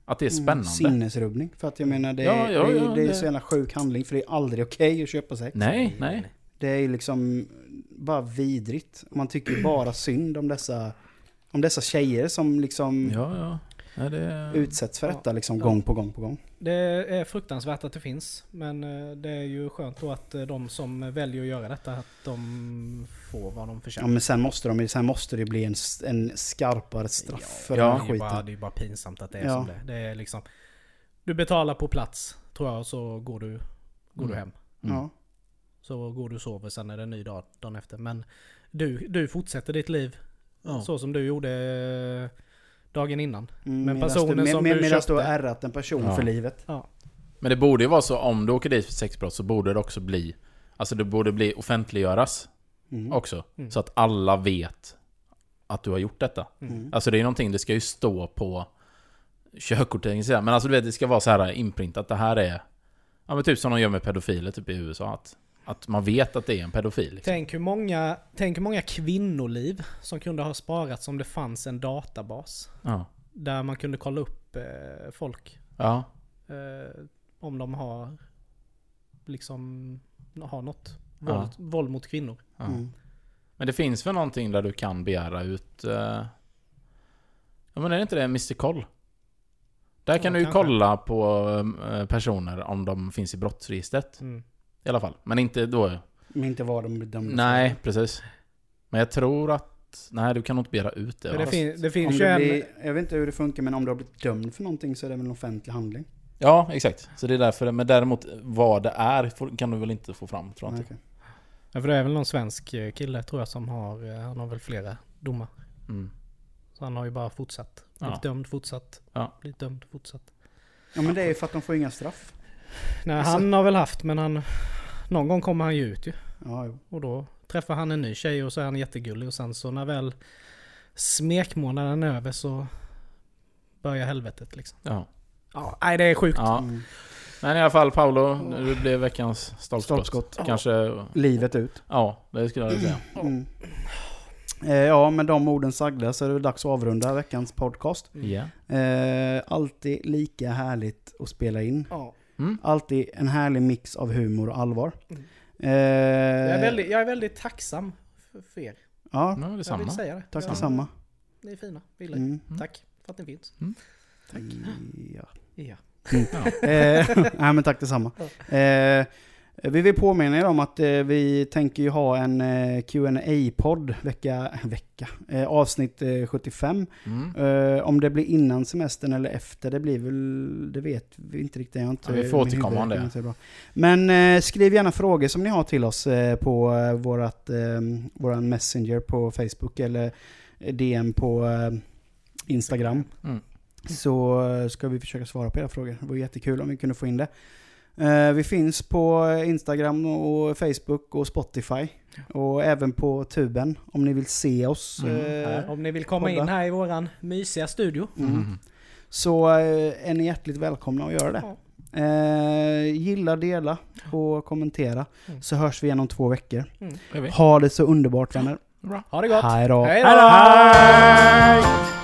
Att det är Mm, spännande. Sinnesrubbning. För att jag menar, det, Ja, är- ja, det, är- ja, det är så jävla sjuk handling. För det är aldrig okej att köpa sex. Nej, nej. Det är ju liksom bara vidrigt. Man tycker bara synd om dessa, om dessa tjejer som liksom Ja, ja. Ja det... utsätts för detta liksom Ja. gång på gång på gång. Det är fruktansvärt att det finns. Men eh, det är ju skönt då att eh, de som väljer att göra detta, att de får vad de Ja, förtjänar. men sen måste, de, sen måste det bli en, en skarpare straff för Ja. den det, här är ju bara, skiten. det är bara pinsamt att det är Ja. som det. Det är liksom... Du betalar på plats, tror jag, och så går du, går du Mm. hem. Mm. Ja. Så går du och sover, sen är det en ny dag dagen efter. Men du, du fortsätter ditt liv Ja. så som du gjorde eh, dagen innan. Mm, Men personen du, som med, du Medan du har köpte- ärrat en person Ja. för livet. Men det borde ju vara så om du åker dit för sexbrott så borde det också bli... Alltså det borde bli offentliggöras Mm. också. Mm. Så att alla vet att du har gjort detta. Mm. Alltså det är någonting, det ska ju stå på körkortet, men alltså du vet, det ska vara så här inprintat, det här är... Ja men typ som de gör med pedofiler typ i USA, att, att man vet att det är en pedofil. Liksom. Tänk hur, många, tänk hur många kvinnoliv som kunde ha sparats om det fanns en databas. Ja. Där man kunde kolla upp eh, folk. Ja. Eh, om de har liksom har något Ja. våld, våld mot kvinnor. ja. Mm. Men det finns väl någonting där du kan begära ut... Eh... Ja men är det inte det Mr Koll? Där kan Ja, du ju kanske. kolla på eh, personer om de finns i brottsregistret. Mm. I alla fall. Men inte då... Men inte vad de bedömde Nej, precis. Men jag tror att... Nej, du kan nog inte begära ut det. För va? det, fin, det Om finns ju en... blir, jag vet inte hur det funkar men om du har blivit dömd för någonting så är det väl en offentlig handling? Ja, exakt. Så det är därför. Men däremot vad det är kan du väl inte få fram, tror jag Nej, inte. okej. Ja, för det är väl någon svensk eh, kille tror jag som har, eh, han har väl flera domar. Mm. Så han har ju bara fortsatt. Blivit Ja. dömd, fortsatt. Ja. Blivit dömd, fortsatt. Ja men det är ju för att de får inga straff. Nej, Alltså- han har väl haft men han... Någon gång kommer han ju ut ju. Ja, jo. Och då träffar han en ny tjej och så är han jättegullig och sen så när väl smekmånaden är över så börjar helvetet liksom. Ja. Ja, nej det är sjukt. ja. Mm. Men i alla fall Paolo, du blev veckans stolpskott. Stolpskott. Kanske... Livet ut. Ja, det skulle jag säga. Mm. Eh, ja, med de orden sagda så är det dags att avrunda veckans podcast. Ja. Eh, alltid lika härligt att spela in. Ja. Mm. Alltid en härlig mix av humor och allvar. Mm. Eh, Jag, är väldigt, jag är väldigt tacksam för, er. Ja, Ja, Jag detsamma. vill säga det. tack detsamma. Ni är fina. Vill Mm. Mm. Tack för att ni finns. Tack. Ja. Ja. Ja. Eh, nej men tack detsamma. Eh, vi vill påminna er om att eh, vi tänker ju ha en eh, qa podd vecka, vecka, eh, avsnitt eh, 75. Mm. Eh, om det blir innan semestern eller efter, det blir väl, det vet vi inte riktigt. Jag inte, Ja, vi får återkomma om det. bra. Men eh, skriv gärna frågor som ni har till oss eh, på eh, vårat, eh, våran Messenger på Facebook eller DM på eh, Instagram. Mm. Så eh, ska vi försöka svara på era frågor. Det vore jättekul om vi kunde få in det. Eh, vi finns på Instagram och Facebook och Spotify. Och även på tuben om ni vill se oss. Mm, eh. Om ni vill komma podda. in här i våran mysiga studio. mm. Mm. Så eh, är ni hjärtligt välkomna att göra det. Eh, gilla, dela och kommentera. Mm. Så hörs vi igen om två veckor. Vi? Ha det så underbart vänner. Bra. Ha det gott! Hej då! Hej Hej då!